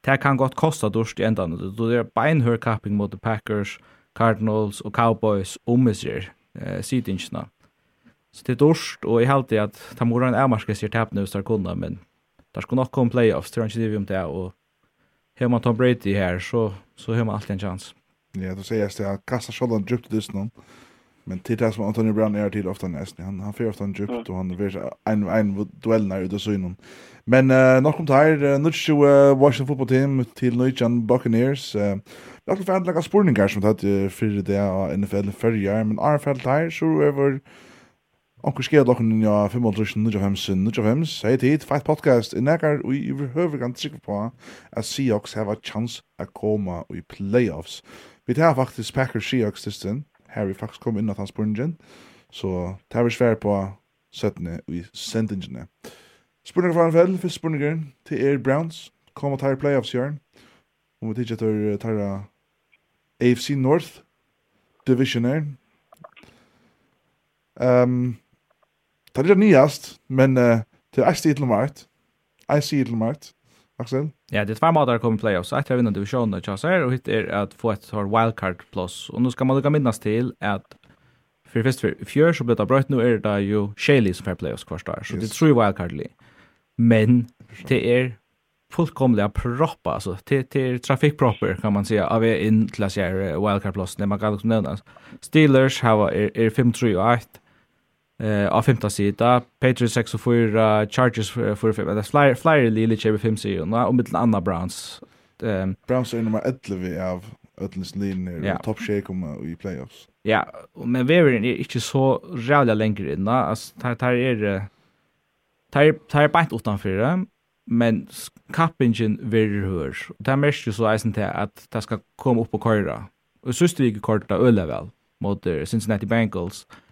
Det kan gott kosta durst i ändan. Då det är beinhör capping mot the Packers, Cardinals och Cowboys om misär eh seatingsna. Så det är durst och i haltet att ta moran är marska ser tapp nu så kunna men där skulle nog komma playoffs till Ranchi Divium där och hemma man Tom Brady här så så har man alltid en chans. Ja, då säger jag att kasta skölden djupt i dysten. Men till det som Anthony Brown är till ofta nästan. Han han får ofta en djupt och han vill en en duell när ute så innan. Men uh, nog kom det här uh, nu så uh, Washington football team till New York Buccaneers. Uh, jag har fått några spårningar som hade för det av NFL förra men har fått här så över Onkur skjer dere nja 5.95.95, hei tid, feit podcast, i nekar og i overhøvergan trykker på as Seahawks have a chance at koma i playoffs. Vi tar faktisk Packers Seahawks distan, her vi faktisk kom inn at hans spurningen, så tar vi svær på 17. i sendingene. Spurninger for anfell, fyrst spurninger til Air Browns, kom og tar playoffs hjørn, og vi tidsi etter tarra AFC North, division her. Um, Det er det nyast, men uh, det er ikke til makt. Jeg sier til makt. Axel? Ja, det er tvær måter å komme i playoffs. Ett er å vinne divisjonen av Chaser, og hitt er at få et sånn wildcard plus. Og nå skal man lukka minnes til at for først for fjør så ble det brøtt, nå er det jo Shaley som får playoffs hver dag, så det tror jeg wildcard-li. Men det er fullkomliga proppa alltså till till trafikpropper kan man säga av in till att göra wildcard plus när man kan också nämna Steelers har är 5-3 och 8 eh av femta sida Patriots 6 och 4 Chargers för fem det flyer flyer lille chebe 5 sidorna och mittel andra Browns ehm Browns är nummer 11 av Ötlens linjer yeah. top shake kommer i playoffs. Ja, men Veverin är inte så rävla längre innan. Alltså, tar, tar är tar, tar bara inte utanför det, men kappingen verir hör. Det är mest ju så eisen till att det ska komma upp och köra. Och sist vi gick korta öle väl mot Cincinnati Bengals. Mm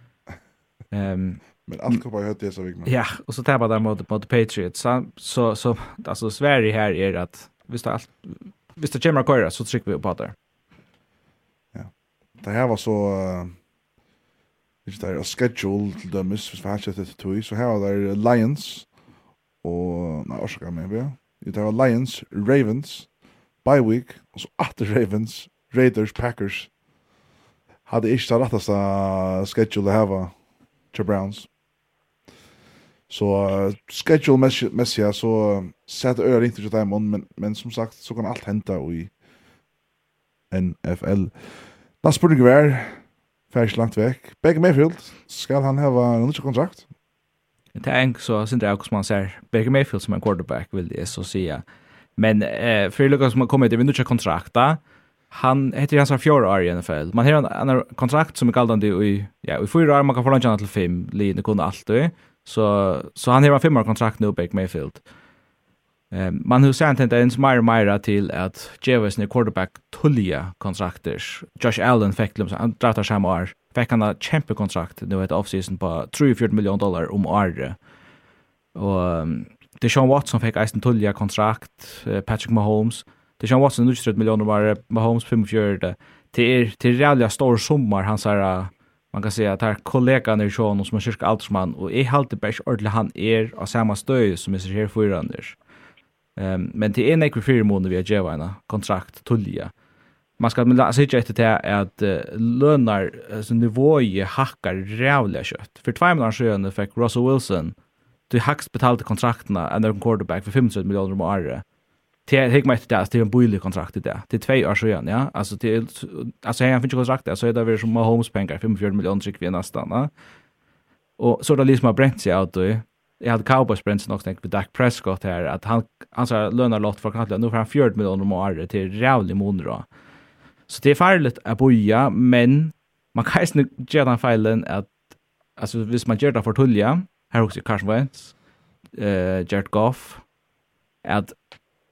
Ehm men allt kommer ju det så viktigt. Ja, och så tappar där mot mot Patriots. Så så, så alltså Sverige här är att visst det allt visst det kommer köra så trycker vi på där. Ja. Det här var så uh, det är schedule till the miss för att det till så här där Lions och nej, ursäkta mig, ja. Det var Lions, Ravens, bye week och så åter Ravens, Raiders, Packers. Hade inte det rättaste schedule att ha til Browns. Så uh, schedule messia så sett øyre inte til dem, men, men som sagt så kan alt hända i NFL. Nästa spurning hver, färdigt langt vekk. Begge Mayfield, skal han ha en nytt kontrakt? Det er en så synd det också man ser Begge Mayfield som en quarterback vil jeg så si. Men eh, för det som har kommet, det vill inte kontrakta. kontrakt han heter hans fjärde år i NFL. Man har en, en kontrakt som är gällande i ja, i fyra år man kan förlänga till fem, linje kunde alltid. Så så han har en femårig kontrakt nu Baker Mayfield. Ehm um, man har sent inte ens mer mer till att Javis är quarterback tullia kontrakter. Josh Allen fick dem han drar samma år. Fick han ett champ kontrakt nu ett offseason på 3 miljoner dollar om året. Och um, Deshaun Watson fick eisen tullia kontrakt, Patrick Mahomes Det Deshaun Watson nu 30 miljoner var Mahomes 45 det. Det är till reella stor sommar han så här man kan säga att här kollegan är Sean som är cirka allt som han och är halt det bäst ordentligt han är av samma stöj som är här för Anders. Ehm men det är ekvi fyra månader vi har gett en kontrakt tullja. Man ska men alltså inte efter det att lönar alltså nivåer hackar rävliga kött. För två månader sedan fick Russell Wilson du hackst betalte kontrakterna en quarterback för 500 miljoner om året Det är hikma ett där, det är en billig kontrakt i det. Det är två år sedan, ja. Alltså det alltså jag finns ju kontrakt där så är det väl som Mahomes pengar 45 miljoner tycker vi nästan, va? Och så då liksom har bränt sig ut då. Jag hade Cowboys bränt sig tänkt med Dak Prescott här att han han sa lönar lott för knappt nu får han 40 miljoner om året till jävligt månader. Så det är farligt att boja, men man kan ju inte göra den feilen att alltså hvis man gör det för tulja, här också Carson Wentz, eh Jared Goff, att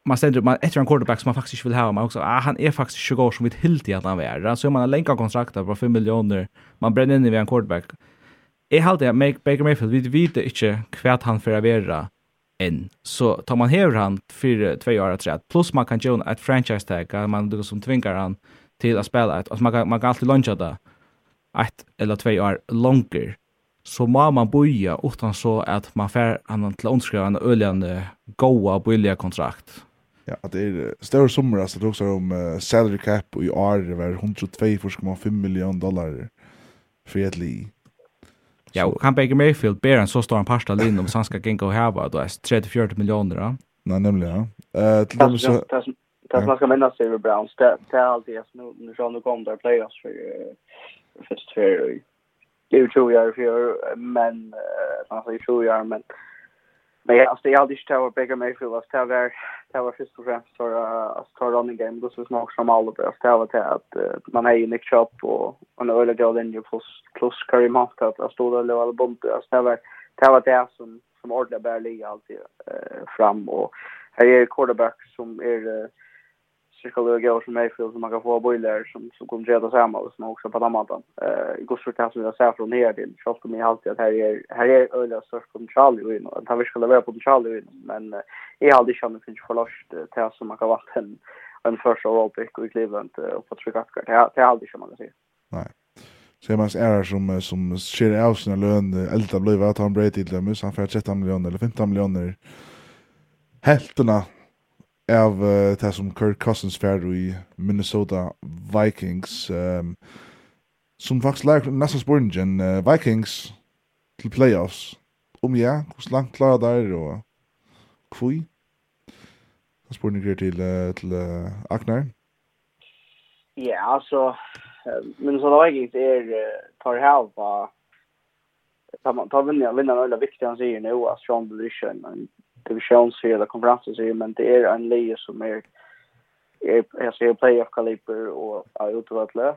man ständer man efter en quarterback som man faktiskt inte vill ha man också ah, han är faktiskt 20 år som vi helt att han är så man har länka kontrakt på 5 miljoner man bränner in i en quarterback är halt det make Baker Mayfield, vi vet inte kvärt han för att vara enn. Så tar man hever han för två år att plus man kan gjøre ett franchise tag, man då som tvingar han till att spela att man kan, man kan alltid launcha det ett eller två år longer Så må man boja utan så att man får han till underskriva en öljande goa, billiga kontrakt. Ja, det är större summor alltså det också om uh, salary cap i år det var 102,5 miljoner dollar för ett li. Ja, och kan Baker Mayfield bära en så stor en pasta linje om han ska gänga och häva då är 34 miljoner då. Nej, nämligen ja. Eh till dem så Det man ska minnas sig Browns, det är alltid det som nu så nu kom där playoffs för först för det tror jag för men alltså jag tror jag men Men jag alltså jag hade inte tagit bägge mig för att det var det var först och främst för att ta running game. Då så snart som alla det ställa till att man är ju Nick Chop och en öle del in ju plus plus Curry Mount att jag stod och lövade bumpet alltså det var det var det som som ordentligt bär ligga alltid fram. Och här är quarterback som är psykologer och som Mayfield som man kan få boiler som som kommer reda samma och som också på den maten. Eh i går så kan jag säga från här till så kommer jag alltid att här är här är öliga störst potential ju in och han vi skulle vara potential ju in men är aldrig känner finns förlust till som man kan vara en en första Olympic i Cleveland och på trycka kart. Ja, det är aldrig som man kan se. Nej. Så man är som som skär av sina lön elda blev att han Brady till dem så han får 13 miljoner eller 15 miljoner. Helterna av uh, det som Kirk Cousins færd i Minnesota Vikings. Um, som faktisk lærer nesten spørningen, uh, Vikings til playoffs. Om ja, hvordan langt klarer der, og kvui? Det spørningen til, uh, til uh, Aknar. Ja, altså, Minnesota Vikings er uh, tar halva tar man tar vinner vinner alla viktiga han sier nu at Sean Division men divisionsserie eller konferensserie men det är en leje som är jag ser playoff kaliber och är utvärdelös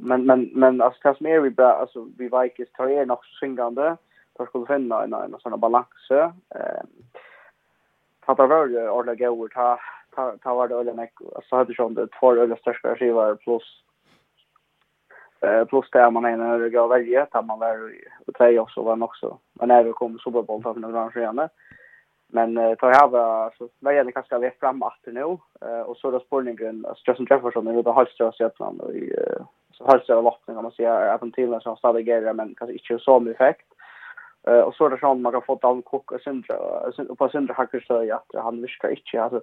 men men men alltså det mer vi bra alltså vi Vikings tar er nog svingande för skulle finna en en sån balans eh tar väl ju ordla gå ta ta var det eller nek så hade ju det två eller största skivar plus Eh plus det man är när det går välja att man var och tre och så var nog också. Men när det kommer Super Bowl för några år sedan. Men eh tar jag var så vad gäller kanske vi fram att nu eh och så då spårningen Justin Jefferson är då halvt så att man i så halvt så loppning om man ser att han till så stadig grejer men kanske inte så mycket effekt. Eh och så där som man har fått av Cook och Sindra och på Sindra hackar så att han viskar inte alltså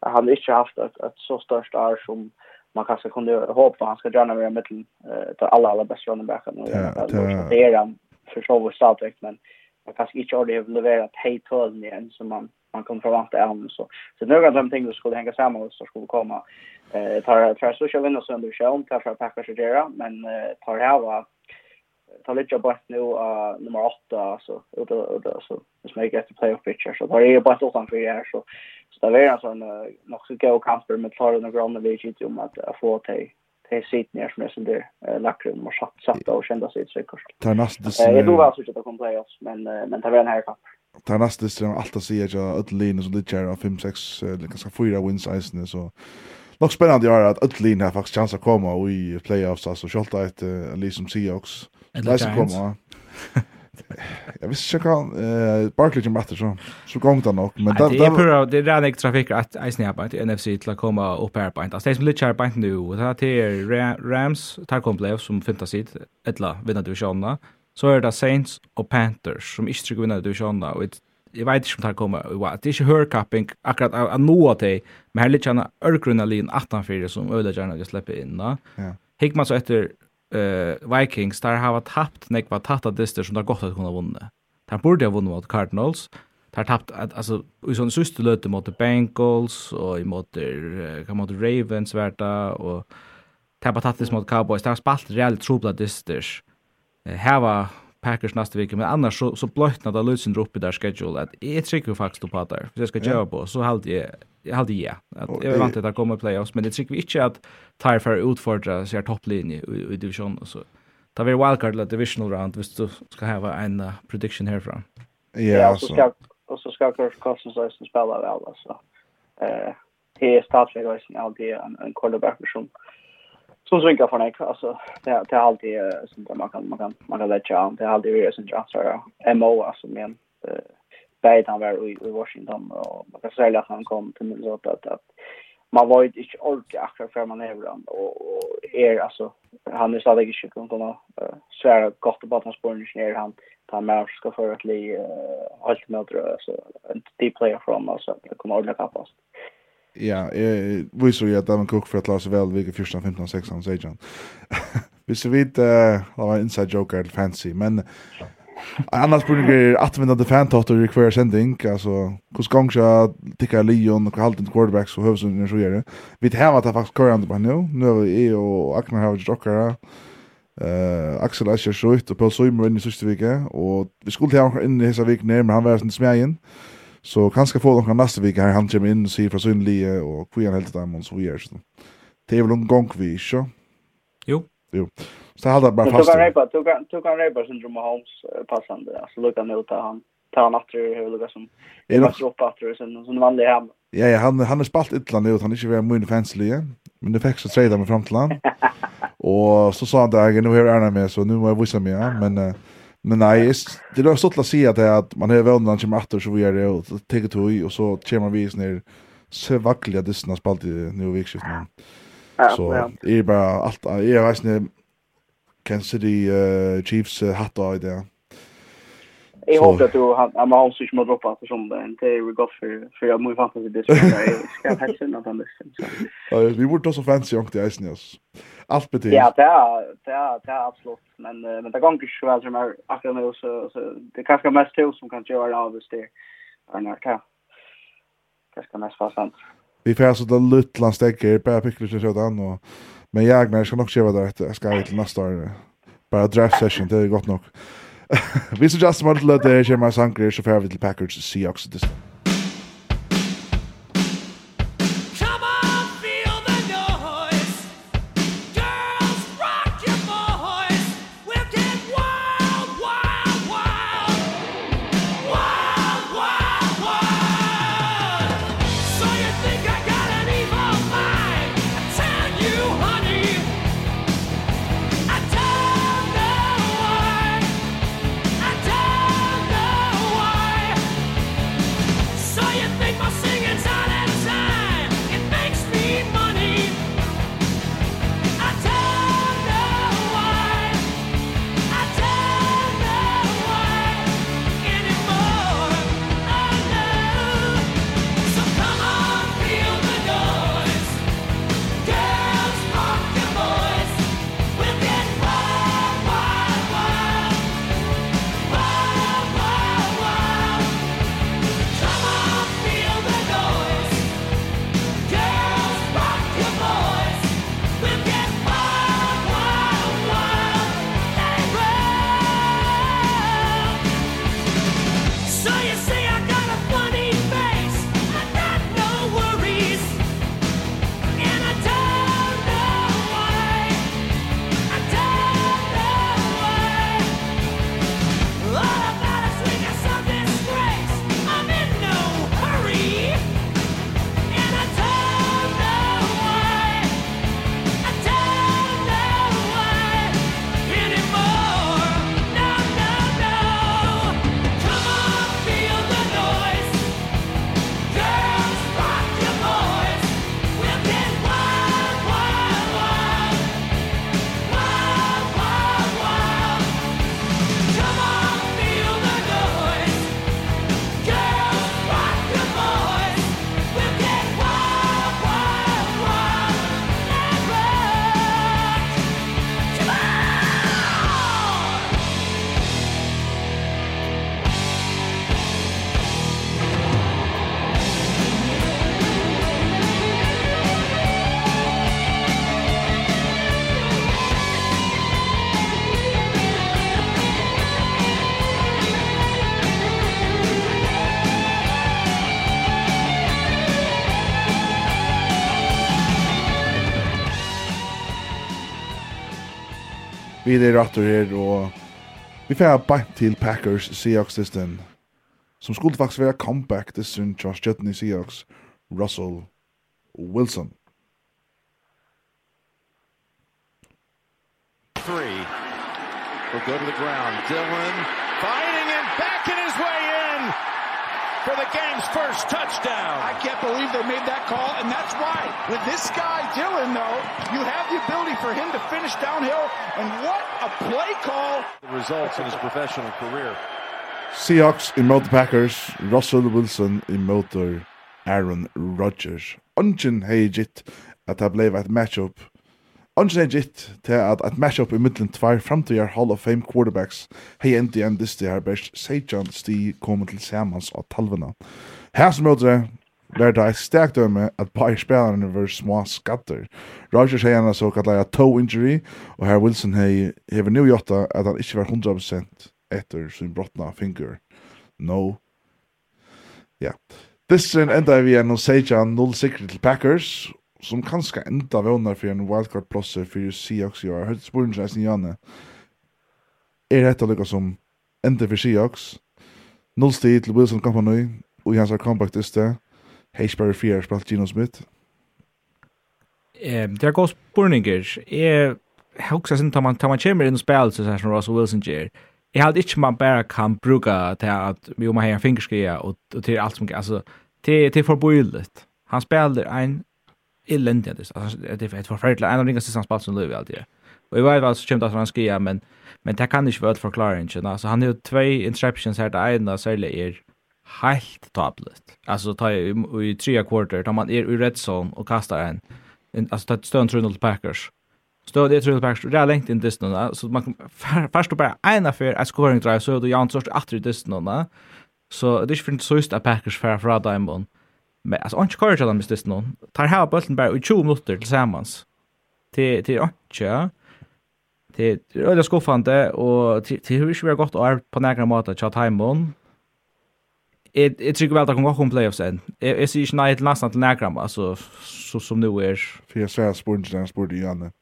han har inte haft ett, ett så störst år som man kanske kunde hoppa han ska göra mer med eh till alla alla bästa running backen och det. är han för så vår startväkt men man kanske inte har det levererat helt tål än som man man kan förvänta av så så några av de ting som skulle hänga samman och så skulle komma. Eh tar tar så kör vi nog sönder show tar för packa så där men tar det här var ta lite bort nu uh, nummer 8 så ut ut så det make get playoff picture så där är bara så kan vi är så så det är alltså en nog så gå kamper med Florida och Grönland vid ju om att få till till sitt ner som är sen där lackrum och satt satt och kända sig säkert. Tar nästa det är då alltså att det kommer playoffs men men det väl här kamp. Tar nästa det som allt att se att Ötlin som det av 5 6 ganska fyra wins isen så Nog spännande är att Ötlin har faktiskt chans att komma i playoffs alltså Schalta ett liksom Seahawks. Eh Eller Giants. Jag visste inte kan eh Barkley som rätt så så gång då nog men där det är pura det är en extra trafik att i snäppa till NFC till att komma upp här på inte. Det är som lite på nu och det är Rams tar kom komplev som femte sitt ettla vinner divisionerna. Så är det Saints och Panthers som inte skulle vinna divisionerna och jag vet inte om det här kommer. Det är inte hörkapping akkurat att nå att det. Men här lite gärna örgrunna lin 18-4 som öde gärna jag släpper in. då Ja. Hickman så efter uh, Vikings, där har varit tappt när var tatta dyster som det er att at kunne ha vunnet. Der ha mot Cardinals. Där har alltså i sån syste löte mot Bengals, och i mot, uh, mot Ravens värta och der har mot Cowboys. Där har spalt reelt trobla dyster. Uh, här var Packers nästa vecka men annars så så blötnar det lösen upp i där schedule att är trycker faktiskt på där. Så jag ska göra på så halt jag jag hade ja. Att jag vill vänta att komma playoffs, men det tycker vi inte att tar för utfordra så här topplinje i, i division och så. Ta vi wildcard eller divisional round, visst du ska ha en uh, prediction härifrån. Ja, ja och så ska och så ska Kirk Cousins också spela väl alltså. Eh, det är startläge också alltid en en quarterback som som svinkar för mig alltså det det är alltid som man kan man kan man kan lägga det är alltid ju som jag så MO alltså men eh bäit han var i, i Washington och man kan säga att han kom till Minnesota att, att man var ju inte orka akkurat för man är ibland och, och är alltså han är stadig inte kan kunna uh, svära gott på att han spår inte ner han tar med ska för att bli uh, allt med alltså en deep player från alltså att komma ordentligt kapast. Ja, eh visar ju att han Cook för att Lars väl vilka 14, 15, 16, 16. Vi ser vid, det var en inside joker fancy, men Annars spurning er atvinnande fantotter i kvar sending, altså, hos gangsja tikka Leon, och Halton quarterbacks og høvsunder så gör det. Vi hava ta faktisk kurrande på nu, nu är vi jeg og Aknar har gjort okkara, uh, Axel Asher Schutt och Paul Søymer inn i sista vike, Och vi skulle hava inn i hessa vik men han var sin smegin, så kanske få noen nästa vecka här. han kommer inn og sier fra synlige, og hvor han helt där og så gör så det är väl en gång vi, ikke? Jo. Jo. Så hade bara fast. Du kan repa, du kan du kan repa syndrom Holmes passande. Alltså lucka nu ta han ta han åter hur lucka som. Det var så åter sen som vanlig hem. Ja ja, han han har spalt illa nu och han är inte väldigt mycket fancy Men det fick så trade med fram till han. och så sa han där, nu är Arna med så nu måste jag visa mig, ja. men Men nej, det är så att säga det att man är vändan som åter så vi är det och tar tog och så kommer vi ner så vackliga distans spalt i nu vikskiftet. Så är bara allt jag vet inte Kansas City uh, Chiefs uh, hatt av det. Jag hoppas att du han har sig mot droppa så som det en Terry Goffer för jag måste fatta det så jag ska hälsa något annat sen. vi borde också fancy om det är oss. Allt betyg. Ja, det är det är det är absolut men men det går inte så väl som är akkurat nu så så det kanske mest till som kan göra av det där. Annars kan kanske mest fast sant. Vi får så det lilla stäcker på pickles och sådant och Men jag när ska nog köra där att jag ska till nästa år. Bara draft session det är gott nog. Vi så just måste låta det här med Sankre så får vi till Packers Seahawks det. Vi er rattor her, og vi får bare til Packers Seahawks system, som skulle faktisk være comeback distan Josh Jetton i Seahawks, Russell Wilson. Three. We'll go to the ground. Dylan for the game's first touchdown. I can't believe they made that call, and that's why. With this guy, Dylan, though, you have the ability for him to finish downhill, and what a play call. The results in his professional career. Seahawks i mot Packers, Russell Wilson i mot Aaron Rodgers. Ungen hei gitt at det blei et matchup. Ongen er gitt til at et matchup i middelen tvær framtidjar Hall of Fame quarterbacks hei endi enn disti her best Sejan sti kommer til samans av talvena. Her som møtre var det et sterkt døme at bare spelerne var små skatter. Rogers hei enn så kallar toe injury, og her Wilson hei hever nu jotta at han ikkje var 100% etter sin brottna finger. No. Ja. Yeah. Distren enda vi enn Sejan 0-6 til Packers, som kanskje enda vånar for en wildcard plosser for Seahawks i år. Hørt spørsmål ikke nesten Janne. Er dette lykka som enda for Seahawks? Null sti til Wilson Company og i hans comeback til sted. Heisberg 4 spalt Gino Smith. Eh, det er gode spørninger. Jeg husker sin, tar man, tar man kommer inn og spiller til sånn som Russell Wilson gjør. Jeg held ikke man bare kan bruke til at vi må ha en fingerskrive og, og til alt som... Altså, til, til forbøylet. Han spiller en elendig at det det är förfärligt en av ringaste samspalt som lever alltid. Och i varje fall så kämpar han skia men men det kan inte vara förklara inte så alltså han har två interceptions här. Där ena säljer är helt tablet. Alltså ta i, i tre quarter tar man er i red zone och kastar en, en alltså ta stön tror till Packers. stå det tror Packers. Där längt in this nu så man först och bara en affär att scoring drive så då Jan sorts åter this då så det är inte så just att Packers för för dem Men alltså inte kör jag den mest nu. Tar här bollen bara i 20 minuter tillsammans. Till till inte. Till öde skuffande och till hur ska vi gott år på några måta chat time hemon. Det det tycker väl att komma kom playoffs än. Jag ser ju inte nästan till nära alltså så som nu är. För jag ser spurgen spurgen igen.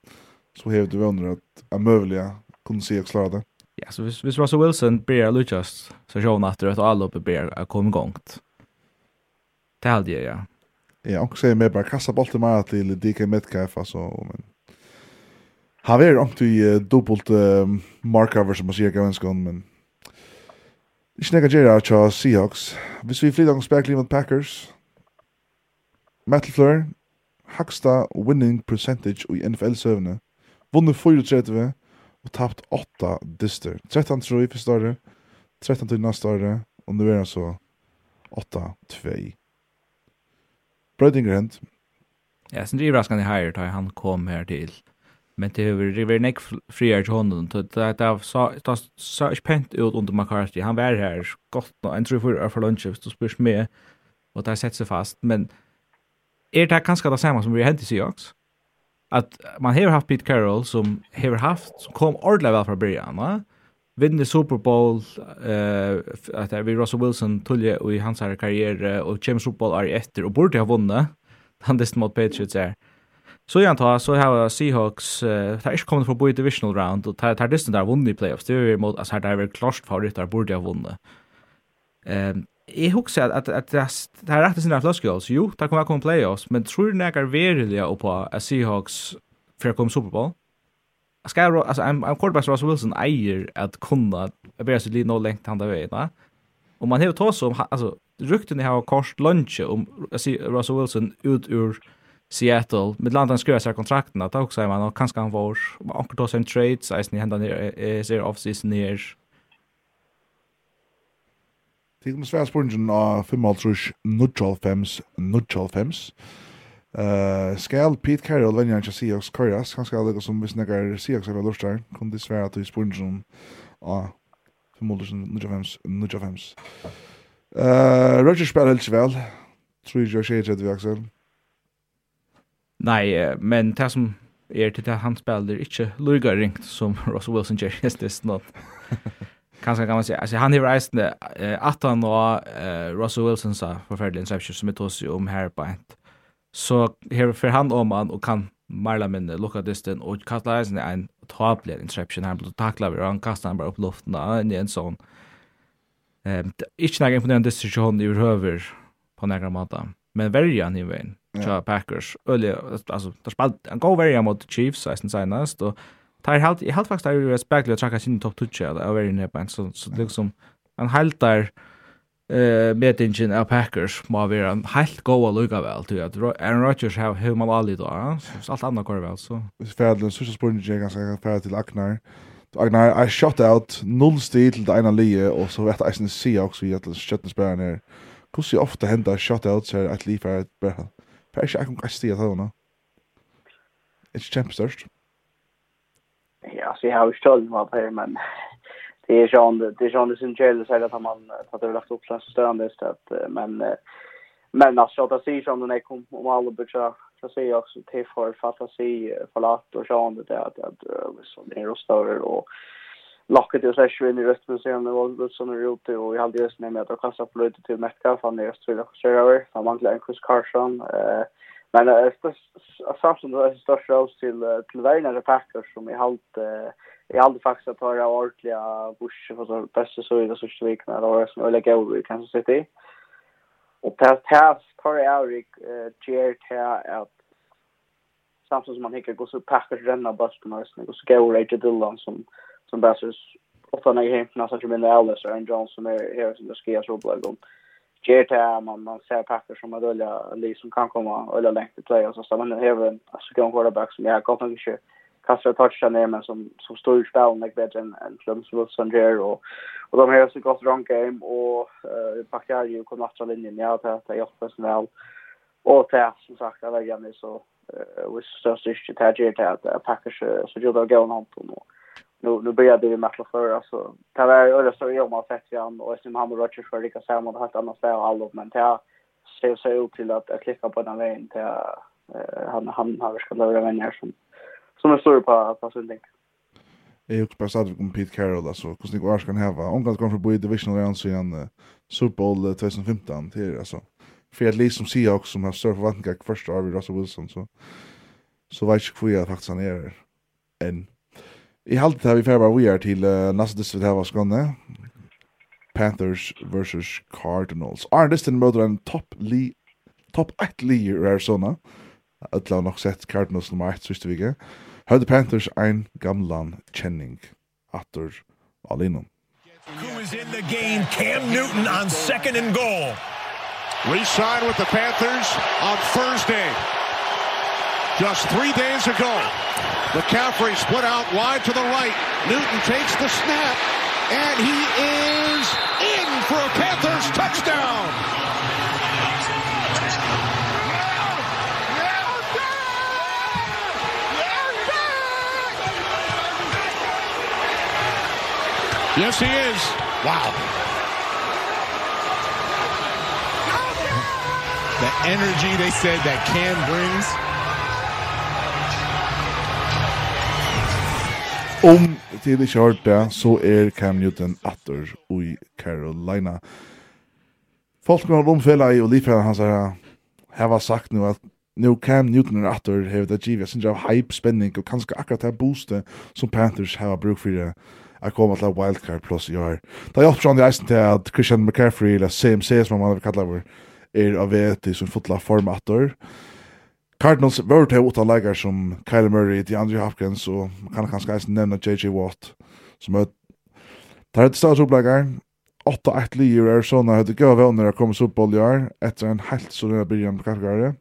Så hävde du undrar att är möjliga kunde se klara det. Ja, så hvis, hvis Russell Wilson blir lucas så sjåna att det är ett allopp blir att komma gångt. Det hade jag, ja. Ja, och säger mig bara kassa bollen mer till DK Metcalf alltså men Har vi om till dubbelt markover som man säger kan skon men Ich nega Jera cha Seahawks. Hvis vi flyr spekli mot Packers. Metal Fleur, haksta winning percentage i NFL søvne. Vunnet 34 og tapt 8 dyster. 13 tror i første året, 13 til neste året, og nu er han så 8-2 brøytinger hent. Ja, sin drivraskan i heier da han kom her til. Men det har vært nek friar til honom, Det sa ikke pent ut under McCarthy. Han var her godt nå. En tror jeg for, for lunch, hvis du spørs med. Og det har sett seg fast. Men er det kanskje det samme som vi hentet i Seahawks? At man har haft Pete Carroll som har haft, som kom ordentlig vel fra början, va? vinner Super Bowl eh att vi Russell Wilson tulle och i hans här karriär och James Super Bowl är efter och borde ha vunnit han dess mot Patriots är. Så jag antar så har Seahawks eh tar inte kommit från boy divisional round och tar tar distan där vunnit i playoffs. Det är mot alltså där är klart där borde ha vunnit. Ehm Jeg husker at, at, at det er rett sinne fløskjøls. Jo, det kommer til å komme playoffs, men tror du nekker verilige på at Seahawks for å komme Super Bowl? ska alltså I'm I'm quarterback Russell Wilson äger att kunna bära sig lite nog längt handa vägen va. Och man har tagit som alltså rykten har kost lunch om Russell Wilson ut ur Seattle med landan skrev sig kontrakten att också man och kanske han var och då sen trades så ni hända ner ser off season ner. Tilkomst Svensborgen av 5 Nutchalfems Nutchalfems. Uh, skal Pete Carroll vänja inte Seahawks köras? Han skal lukka som vi snackar Seahawks över der, Kom det svære at du spårade som ja, för Muldersen, Nudjafems, Nudjafems. Uh, Roger spiller helt vel, Tror jag tjejer tredje vi Axel. Nej, men det som är till det han spelar inte lurgar ringt som Russell Wilson gör just this not. Kanske kan man säga, alltså han är rejst att han och uh, Russell Wilson sa förfärdlig inception som vi tog om här på ett så her för han om han och kan Marla minne lukka dysten og kastla eisen en tablet interception han og takla vi, og han kastla han bara upp luften, i en sån Um, ikke nægge imponerende distriktion i høver på nægge måte, men verja han i veien, tja Packers, øyli, altså, der spalt, han går verja mot Chiefs, eisen senast, og tar helt, i helt faktisk er jo spekler å trakka sin topp touch og verja nere på en, så, så liksom, han helt der, eh betingen av Packers må være en helt god lukka vel til at Aaron Rodgers har hur man aldrig då så allt annat går väl så färdlen så så spår jag ganska färd till Aknar Agnar I shot out null stil til det ene lie og så vet jeg ikke si også i at skjøttensbæren her. Hvordan ofte hender shot out så er et liv er et bæren? For jeg ikke kan stige nå henne. Ikke kjempe. Ja, så jag har ju stålet meg på her, men det är sån det är sån det syns ju så att man att det lagt upp så störande så att men men alltså att se som den kom om alla butcha så ser jag också till för fantasi förlat och sån det att att så det är rostar och locket det så in i resten så det var så när ute och jag hade just nämnt att kasta på lite till Metcalf han är så vill jag över. Han manglar en Chris Carson eh Men jag ska har ha störst till, till Werner Packers som i halt eh, jag hade faktiskt att höra ordentliga bush för så bästa så i det sista veckan eller vad som öliga över i Kansas City. Och det här tar jag Erik ger till att Samson som man hickar går så packar ränna bösten och så går så går Rachel Dillon som som bästa ofta när jag hämtar så att jag minns Alice och Johnson som är här som det ska jag så blöd om ger till man man ser packar som att öliga Lee som kan komma öliga längt i play och så stannar man även alltså kan quarterback som jag har gått mycket kastar touchar ner men som som står ju spel like bättre än än Clemson som där och och de har så gott run game och eh packar ju kom efter linjen. Ja att att jag personal och det som sagt att jag nu så eh was så sist att jag det att Packers så gjorde jag gå någon på nu nu börjar det med matcha för alltså det var öra så jag har sett igen. Och som Hammer och Rogers för lika samma det hade annars där all men det ser så ut till att klicka på den vägen till han han har ska lära vänner som som är större på, på Silding. Jag har också bara stadigt om Pete Carroll, alltså hur snyggt Ars han häva. Omgången kommer från Boy Divisional Round sedan uh, Super Bowl 2015 till alltså. För att liksom Seahawks som har större förväntningar första av Russell Wilson så så vet jag hur jag faktiskt han är än. I halte har vi färbar vi are till uh, nästa distrikt här var skånne. Panthers versus Cardinals. Arne Arnestin möter en topp li topp 1 li i Arizona. Alla har nog sett Cardinals nummer 1 sista veckan. Høyde Panthers ein gamlan kjenning atter alinom. Who is in the game? Cam Newton on second and goal. Re-signed with the Panthers on Thursday. Just three days ago, McCaffrey split out wide to the right. Newton takes the snap, and he is in for a Panthers touchdown. Yes, he is. Wow. The energy they said that Cam brings. Om til det kjørte, så er Cam Newton atter i Carolina. Folk har omfella i og livfella hans her, har sagt nu at nu Cam Newton er atter, hever det givet, jeg synes jeg har hype, spenning, og kanskje akkurat det boostet som Panthers har bruk for det at komme til wildcard plus i år. Det Da hjelper John Eisen til at Christian McCaffrey, eller CMC som man kallar vår, er av vet i sin fotla formator. Cardinals var til åtta leikar som Kyle Murray, DeAndre Hopkins, og man kan kanskje Eisen nevne J.J. Watt, som er tar et stads oppleikar, 8-8 liger i Arizona hadde gøy vevner å komme Super i år etter en helt så denne byrjan på kategoriet.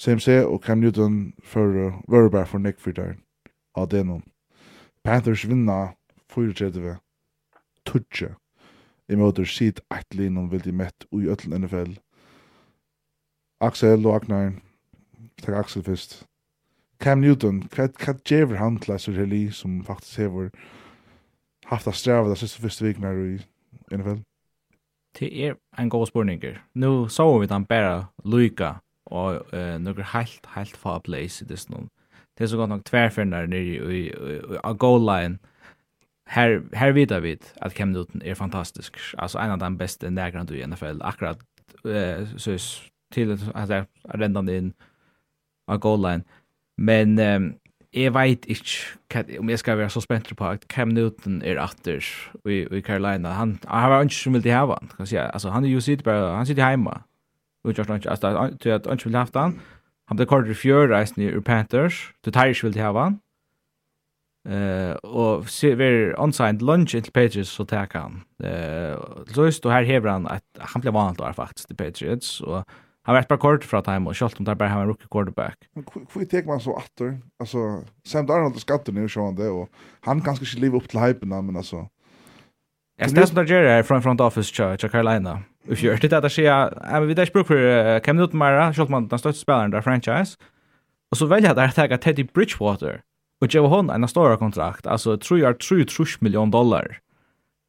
CMC og Cam Newton for Vörberg for Nick Fyrtar av Denon. Panthers vinna 34, tutje i møter sit eit linon vil de mett ui ötlen NFL. Axel og Agnar, takk Axel fyrst. Cam Newton, hva, hva djever han til Leiser Heli som faktisk hever haft a strava det siste fyrste viknar i NFL? Det er en god spurninger. Nå så vi den bare Luika og uh, noen helt, helt fa place i dessen. Det er så godt nok tverfinnar nere i, i, i, i goal line här här vet vi att Cam Newton är fantastisk. Alltså en av de bästa nägrarna i NFL. Akkurat eh, så till att jag räddade in av goal line. Men eh, jag vet inte om jag ska vara så spänd på att Cam Newton är åter i, i Carolina. Han, han var inte som vill det här va. Kan säga. Alltså, han är ju sitt bara, han sitter hemma. Och jag tror inte att han inte vill ha haft han. Han blev kort i fjör reisen i Panthers. Du tar inte vill det här va. Eh och se ver onsite lunch till Patriots så tar han. Eh så just då här hever han att han blev vant då faktiskt till Patriots och han vart bara kort för att han och Scholton där bara han rookie quarterback. Hur tek man så åter? Alltså Sam Darnold och skatten nu så han det och han kanske inte lever upp till hypen men alltså Jag ställer som där Jerry är från front office till Carolina. If you're det att så jag vi där språk för Cam Newton Mara, man den största spelaren där franchise. Och så väljer jag att ta Teddy Bridgewater Och jag hon en stor kontrakt, alltså tror jag tror tror miljon dollar.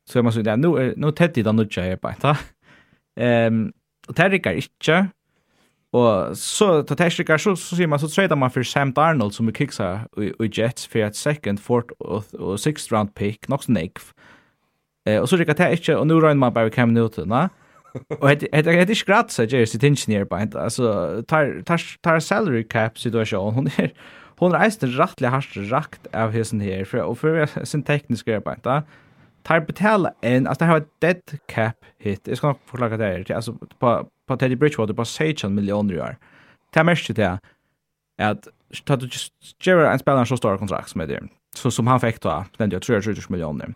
Så jag måste säga nu är nu tätt i den nu jag på ta. Ehm och det räcker inte. Og så ta det så så ser man så tradar man för Sam Darnold som vi kicksa i Jets för ett second, fourth och sixth round pick, nog snake. Eh och så räcker det inte och nu rör man bara Cam Newton, va? Och det det det är skratt så jag är sitt ingenjör på inte. Alltså tar tar tar salary cap situation hon är hon er eisen rettelig hardt rakt av hesen her, for, og for sin tekniska arbeid, da, tar betala en, altså det har ett dead cap hit, jeg skal nok forklare det her, altså på, på Teddy Bridgewater, på 16 millioner i år. Det er mest til det, at ta du gjør en spelare så stor kontrakt som det, så som han fick då den jeg tror jag 30 miljoner.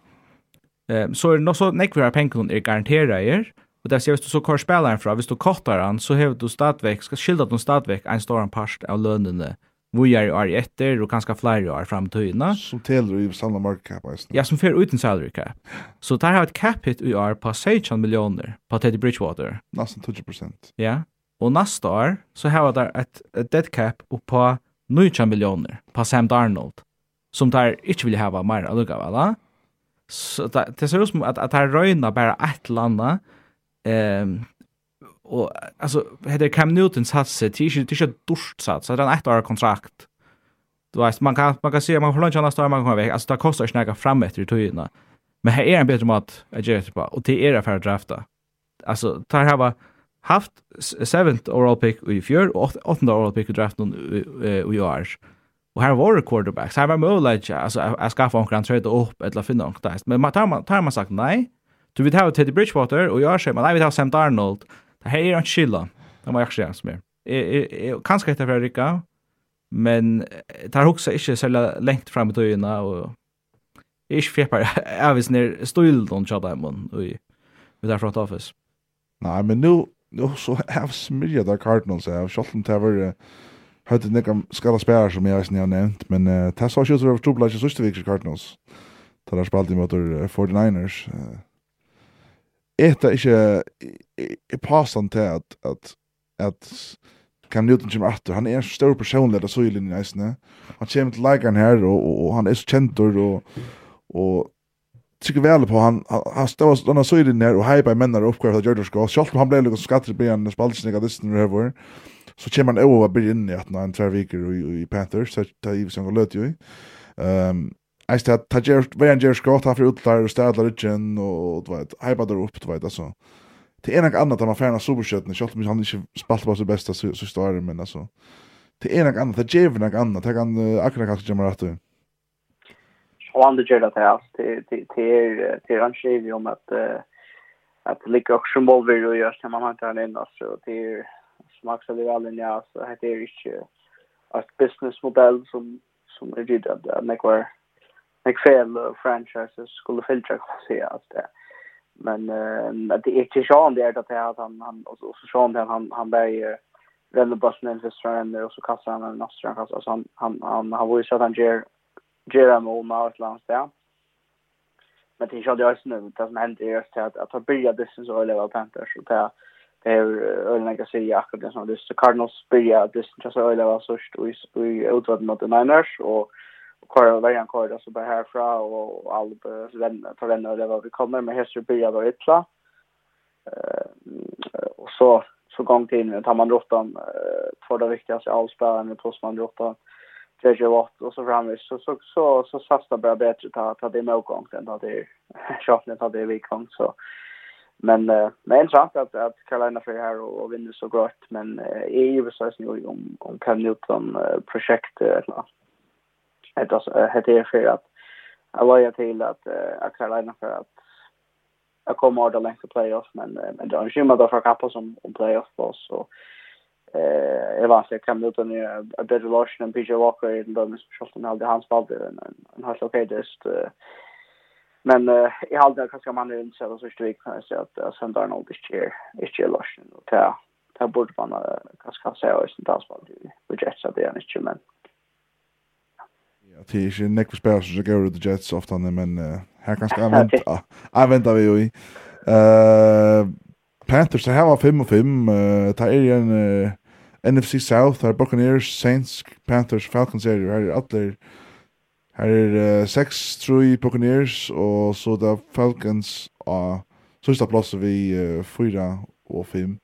Ehm så är det nok så pengar som är garanteret er, och det ser vi så kvar spelaren fra, hvis du kortar han, så har du stadvek, skal skilda du stadvek en stor part av lønene vågar år etter, og kanskje flere år fram till høyene. Som teler i samma market cap. Ja, som fer uten salary cap. Så der har et cap hit i år på 16 miljoner på Teddy Bridgewater. Nästan 20%. Ja. Och nästa år så har der et, et dead cap på 19 miljoner på Sam Darnold som där inte vill ha mer alluga va. Så det ser ut som att der här bare bara ett landa ehm och alltså heter Cam Newtons hatse till inte till dust sats hade han ett år kontrakt du vet man kan man kan se man får lunch annars tar man kommer iväg alltså det kostar snäga fram efter i tiden men här är en bättre mat att göra på och är era för drafta alltså tar här var haft 7th overall pick i fjör och 8th overall pick i draften i år Och här var det quarterbacks. Här var möjligt alltså att skaffa en grand trade upp eller finna något. Men man tar man tar man sagt nej. Du vill ha Teddy Bridgewater och jag säger man nej vi tar Sam Darnold. Her är inte skilla. Det var jag ikke som er. Kanske heter fra Rika, men det har også inte så lengt fram i tøyene, och jag är inte fjepper. Jag vet när støylen noen tjata hemma i vi tar front office. Nej, men nu, nu så er jeg smyrja av Cardinals, jeg har kjolten til å være høyde nekka skala spærer som jeg har nevnt, men det så ikke ut over trobla ikke sørste vikker Cardinals. Det har spalt i 49ers. Eta ikke, är passan till att att att Cam Newton kommer efter. Han är en stor personlighet av Sojlin i nästan. Han kommer till läkaren här och, och, och han är så käntor och, och tycker väl på han han står såna så i den här och hypa männar upp kvar att göra ska om han blev liksom skatter på en spaltsniga det som över så kommer han över blir inne att när en två veckor i, i Panthers så tar ju som låt ju ehm Jag ska ta Jerry Jerry Scott har för utlar och städlar ut igen och du vet hypa där upp du vet alltså det är något annat än man färna superskötna. Jag tror han inte spalt på sig bästa sista året, men alltså. Det är något annat, det ger något annat. Det kan akkurat kanske gömma rätt. Och andra gör det här. Det är han skriver om att att det ligger också mål bollvir och göra när man hantar den in. Alltså, det är som Axel i Allen, ja, så det är inte ett businessmodell som, som är rydda. Det är några fel franchises skulle filtra, kan jag det. Alltså, men eh det är inte Sean där att att han han och så Sean där han han där vänder bussen in för strand och så kastar han en nostra kast alltså han han han har varit så han ger ger han mål med Atlant där men det är ju också nu det som händer just att att ta börja distance och level Panthers och där det är ölen jag säger akkurat det som det så Cardinals börja distance så level så stort och i utvärd mot the Niners och kvar var jag kvar så bara härifrån och all vänner för vänner det var vi kommer med hästar börja vara ytla. Eh och så så gång till innan tar man rottan eh för det viktigaste avspärren med man rottan tredje watt och så framvis så så så så sasta bara bättre ta ta det med gång den där det schaffnet hade vi gång så men eh men intressant att att Carolina för här och, och vinner så gott men eh, är ju precis nu om om Cam Newton eh, projekt eller något heter det för att jag lojar till att uh, Carolina för att jag kommer orda länge till playoff men, uh, men det är en skymma då för kappa som om playoff på så eh jag var så kan ut a better lotion än PJ Walker i den specialen hade han spelade en en helt okej just men jag hade kanske man nu inte så så strikt kan jag säga att uh, Sam Darnold det är det är lotion och ta ta bort man kanske säga och sen där spelade vi just så det är inte men det är ju näck för spel så går det Jets ofta men uh, här kanske jag väntar. Jag väntar vi ju. Eh Panthers här var 5 och 5. Uh, tar er en uh, NFC South, har Buccaneers, Saints, Panthers, Falcons er her er alle her er uh, 6 3 Buccaneers og så da Falcons og sista plass vi uh, 4 og 5.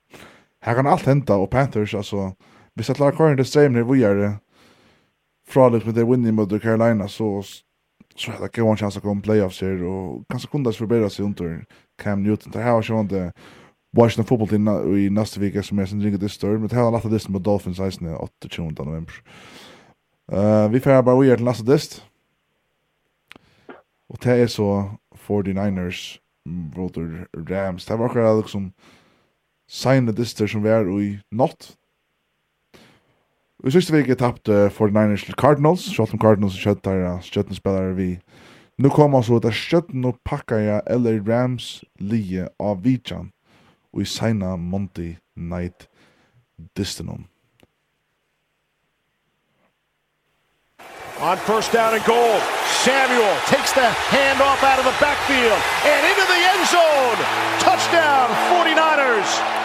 Her kan alt henta og Panthers altså hvis at lar Corner the same her vi er fra fraligt med det winning mot Carolina så så hade jag en chans att komma playoffs här och kanske kunde det förbättra sig under Cam Newton. Det här var sjön det Washington football team i nästa vecka som är sen dricker det stör men det har lagt det med Dolphins i isen 8 november. Eh vi får bara vi är till nästa dist. Och det är så 49ers mot Rams. Det var också liksom signade distar som var i natt Og i siste vik tapt uh, 49ers til Cardinals, Shotten Cardinals og Kjøttar, uh, Kjøtten spiller vi. Nå kommer så at Kjøtten og pakka jeg LA Rams lige av Vidjan, og i seina Monty Night Distanon. On first down and goal, Samuel takes the handoff out of the backfield and into the end zone. Touchdown 49ers.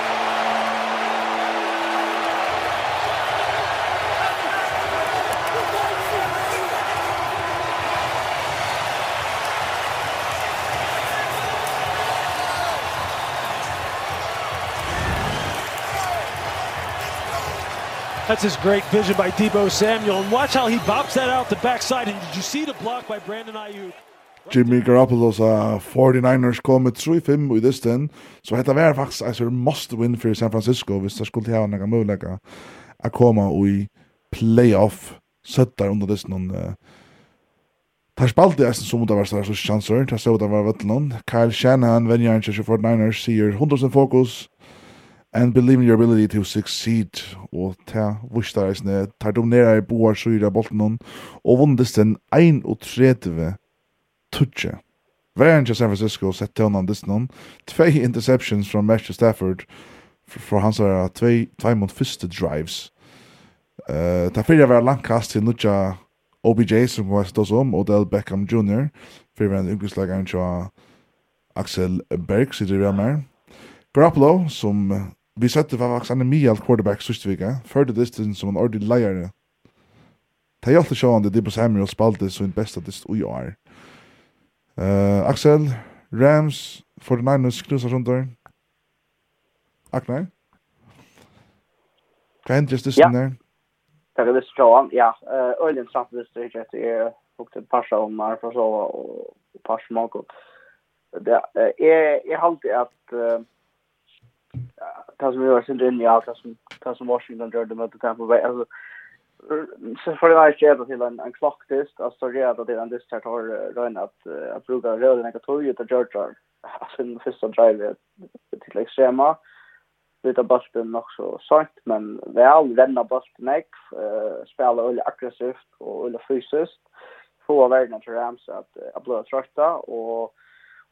That's his great vision by Debo Samuel. And watch how he bops that out the backside. And did you see the block by Brandon Ayuk? Jimmy Garoppolo's uh, 49ers kom med 3-5 i distan. Så hetta var faktisk altså, must win for San Francisco hvis det skulle ha noen mulighet å komma i playoff søttar under distan. Uh, Tar spalt det som det var større chanser. Tar så det var vettlån. Kyle Shanahan, venjaren til 49ers, sier 100% fokus and believe in your ability to succeed. Og ta vurstar eisne tar du nera i boar syra bolten hon og vundes den 31 tutje Væren til San Francisco sett til honom distan hon tvei interceptions fra Matthew Stafford. For hans er tvei tvei mot fyrste drives. Uh, ta fyrir var langkast til nutja OBJ som var stås om Odell Beckham Jr. fyrir var en yngreslagaren til Axel Berg sitter vi av mer Garoppolo, som Vi sette var Max Anemia al quarterback sist vika, förde distance som en ordentlig lejare. Ta hjalp til sjående Dibbo Samuel spalte sin besta dist ui år. Uh, Axel, Rams, 49ers knusar rundt Aknar? Hva hendres disten der? Det er dist sjåan, ja. Øylind samt dist ikke etter hukte parsa om her for så og parsa mangot. Det er, jeg halte at tas som vi var sin in i allt tas som tas som Washington gjorde det Tampa Bay. Alltså så för det var ju till en en klocktest alltså det är det är en dist här har rön att att bruka röden jag tror ju att Georgia. Alltså den första drive till extrema vita basten nog så sant men väl vända basten ek spela öle aggressivt och öle fysiskt få av värna till Rams att att blöda trötta och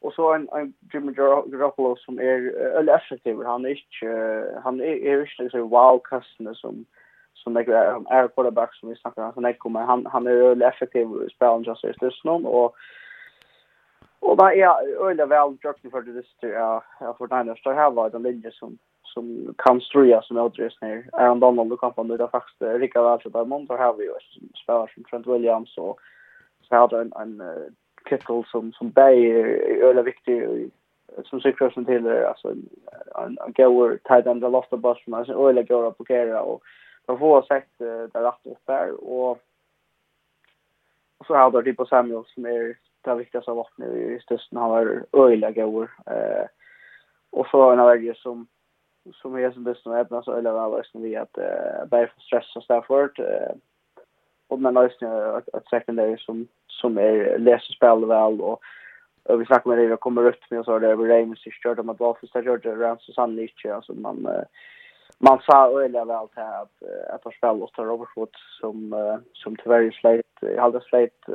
Och så en, en Jimmy Garoppolo som är eller effektiv. Han är inte han är, är inte så wow kastande som som det är är quarterback som vi snackar om. Han kommer han han är eller effektiv spelaren just det i stösnon och Och där är öle väl drökning för det där ja för den där så här var den linje som som kan ströja som Eldris ner. Aaron han Donald och kampen där faktiskt Rickard Alfred Bermond så har vi ju spelar som Trent Williams och så har en en Kittle som som bäj är öla viktig som säkert som till alltså en en goer tight end the lost the bus från alltså öla går upp och kära och då får sagt där rätt upp där och så har då typ på Samuel som är det viktigaste vapnet i stösten han var öla goer eh och så en av som som är som bäst nu så öla var som vi att eh bäj för stress och Stafford eh och men alltså att secondary som som är läser spel väl och och vi snackar med det jag kommer upp med så där över Rams i större med Dolphins där gjorde Rams och Sandwich alltså man man sa öliga väl till att att ha spel och tar Robertwood som som tyvärr släkt i halva släkt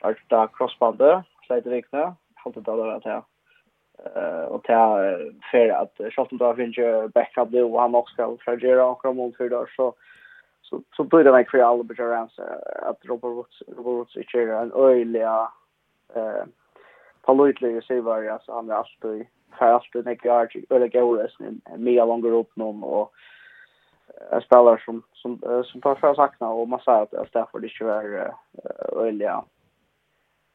att ta crossbandet släkt vikna halta där att eh och ta för att Charlton då finns ju backup då han också ska fragera och komma om för då så så så blir det like för alla börjar att Robert Woods Robert Woods är ju en öliga eh politely så var jag så han är alltid för alltid när jag eller går resten mer långt upp någon och spelare som som som tar för sakna. Och man säger att Stafford är ju är öliga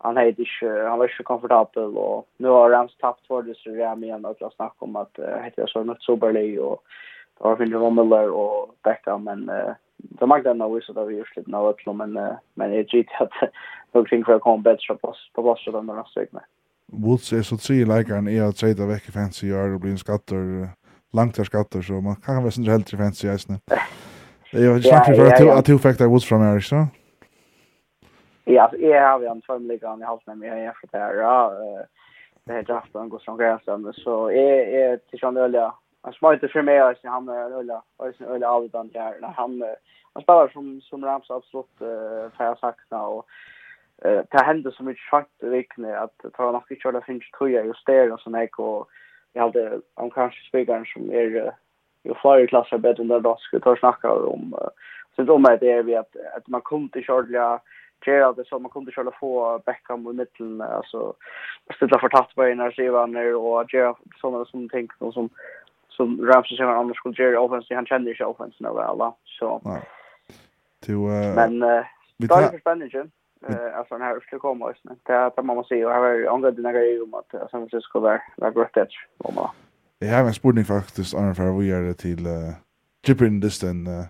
han är inte han var inte komfortabel och nu har Rams tappat för det så jag menar att jag snackar om att heter så något superlig och Arvin Rommler och Beckham men eh det mag den nog så där vi just lite något men men det är ju att nog kring för kom bättre på på plats då när jag med. Woods är så tre likern är att säga veck fancy gör och blir en skatter långt där skatter så man kan väl inte helt fancy isne. Det är ju snackat för att att du fick där Woods från Eric så. Ja, jag har ju en tvåmlig gång i halsen med mig efter det här. Ja, det heter Afton Gustafsson Gränsson så är är till sån öliga han smarte för mig alltså han är ölla alltså ölla avdan där när han han spelar som som Rams absolut eh för sakna och eh ta hände som ett schakt vikne att ta nog inte köra finns tror just där och så här och jag hade om kanske spelaren som är ju flyr klasser bättre än det då ska ta snacka om så då med det är vi att att man kom till Charlia Gerald det så man kunde själva få Beckham i mitten alltså ställa för tatt på ena sidan och Gerald såna som tänkt och som som Ramsey som annars skulle göra offense han känner ju offense nu väl så nej till men vi tar för spännande eh alltså när det skulle komma oss det är att man måste ju ha angående den grejen om att San Francisco där var bra det om va Jag har en spurning faktiskt annars för vi är det till uh, Jippin Distan. Uh,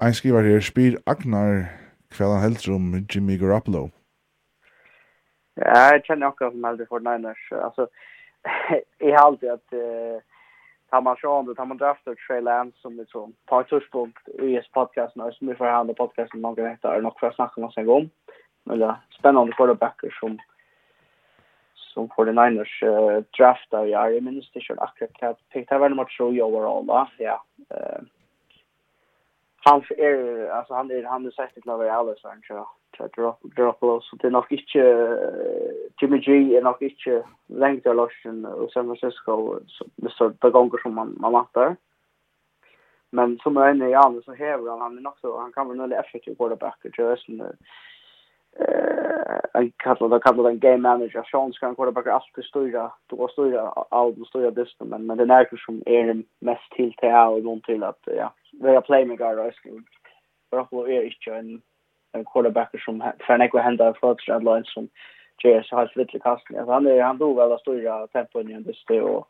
en skriver her, spyr Agnar kväll han helst om Jimmy Garoppolo. Ja, jag känner också som han aldrig Niners. Alltså, jag har alltid att uh, tar man sig om det, tar man draftar Trey Lance som liksom på ett turspunkt i ES podcasten som vi får handla podcasten någon gång efter är nog för att snacka någonsin om. Men det är spännande quarterbacker som som 49ers uh, draftar jag. Jag minns det kört akkurat. Jag tyckte det var nummer 3 overall. Ja, uh, han är alltså han är han är säkert till att vara alls han tror jag drop drop low så det är nog inte Jimmy G är nog inte längt till Loshen och San Francisco så det så det gånger som man man matar men som är inne i andra så häver han han är nog så han kan väl nog effektiv quarterback till Jason eh jag kallar det kallar en game manager. Sean ska kunna bara allt styra. Då var styra allt styra bäst men men det är ju som är den mest till till och någon till att ja vara playmaker då ska bara på är inte en en quarterback som för en ekva hända först att line som JS har svitt kastning han är han då väl att styra tempo i det bästa och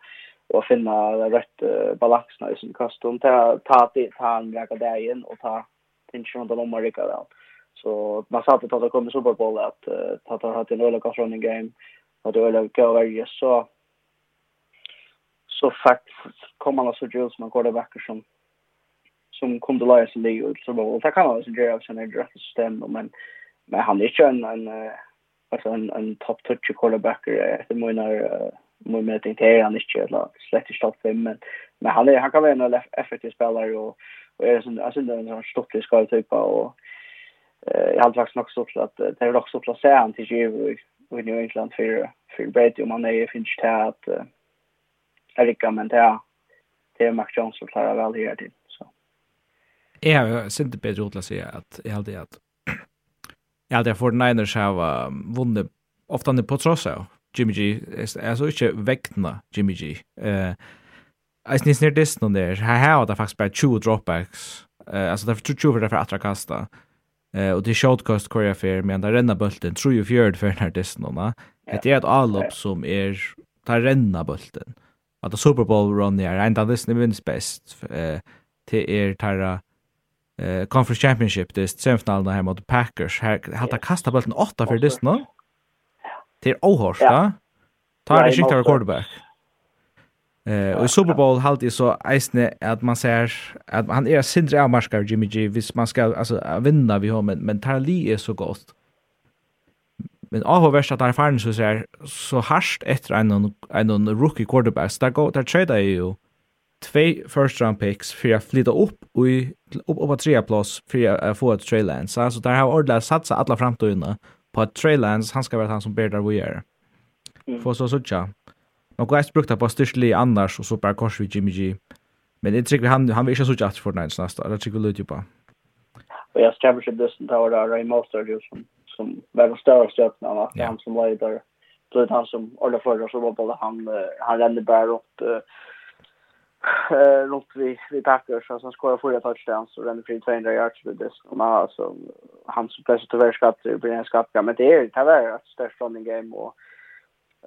och finna rätt balansen i sin kast. Och ta ta ta han lägga där igen och ta tension på de man rycker Så man sa att det kommer Super Bowl att att han hade en öliga kanske running game och det öliga gå varje så så faktiskt kommer man alltså Jules som quarterback som som kom till Lions Lee och så var det kan han alltså göra av sina draft system men men han är inte en en alltså en en top touch quarterback efter mina mun med inte är han inte eller släkt stopp fem men men han är han kan vara en effektiv spelare och och är sån alltså en sån stopplig skall typ och jag har faktiskt nog så att det är också placerat till ju i New England för för Brady om man är finns det att Erika men det det är Mac Jones som klarar väl här till så. Ja, jag syns inte bättre att säga att jag hade att jag hade 49ers har vunnet ofta på tross av Jimmy G Jeg så ikke väckna Jimmy G. Eh Jag syns när det är där. Här har det faktisk bare 20 dropbacks. Altså, det er 20 for det för att kasta. Eh och det shortcast Korea Fair men där renna bulten tror ju fjärd för när det snona. Det är ett allop som är tar renna bulten. Att Super Bowl run är ända det ni vinns bäst. Eh till er tarra eh Conference Championship det semifinalen där mot Packers. Här hade kasta bulten åtta för det snona. Det är ohorst, va? Tar det skickar quarterback. Ja. Eh och i Super Bowl halt är så isne att man ser att han är sindre av marskar Jimmy G vis man ska alltså vinna vi har men men Tarli är så gott. Men av hur värst att fan så ser så harst efter en en rookie quarterback där går där trade ju två first round picks för att flytta upp och i upp upp på tredje plats för att få ett Trey Lance. Alltså där har Ordla satsa alla framtiden på att Trey Lance han ska vara han som bär där vi är. Får så sådär. Man går eist brukt på styrstelig annars, og så bare kors vi Jimmy G. Men jeg tycker han, han vil ikke ha sånn at for den ens nästa, det tycker vi lutt på. Og jeg skrever seg dessen til å være Ray Moster, som, som var den større støtten av yeah. han som leder. Så det han som ordentlig förra så var bara han, han rände bara upp eh runt vi vi Packers. så han skorar fyra touchdowns och rände fri 200 yards med det. Alltså, han som plötsligt tyvärr skattar blir en skattgång. Men det är det var ett störst running game och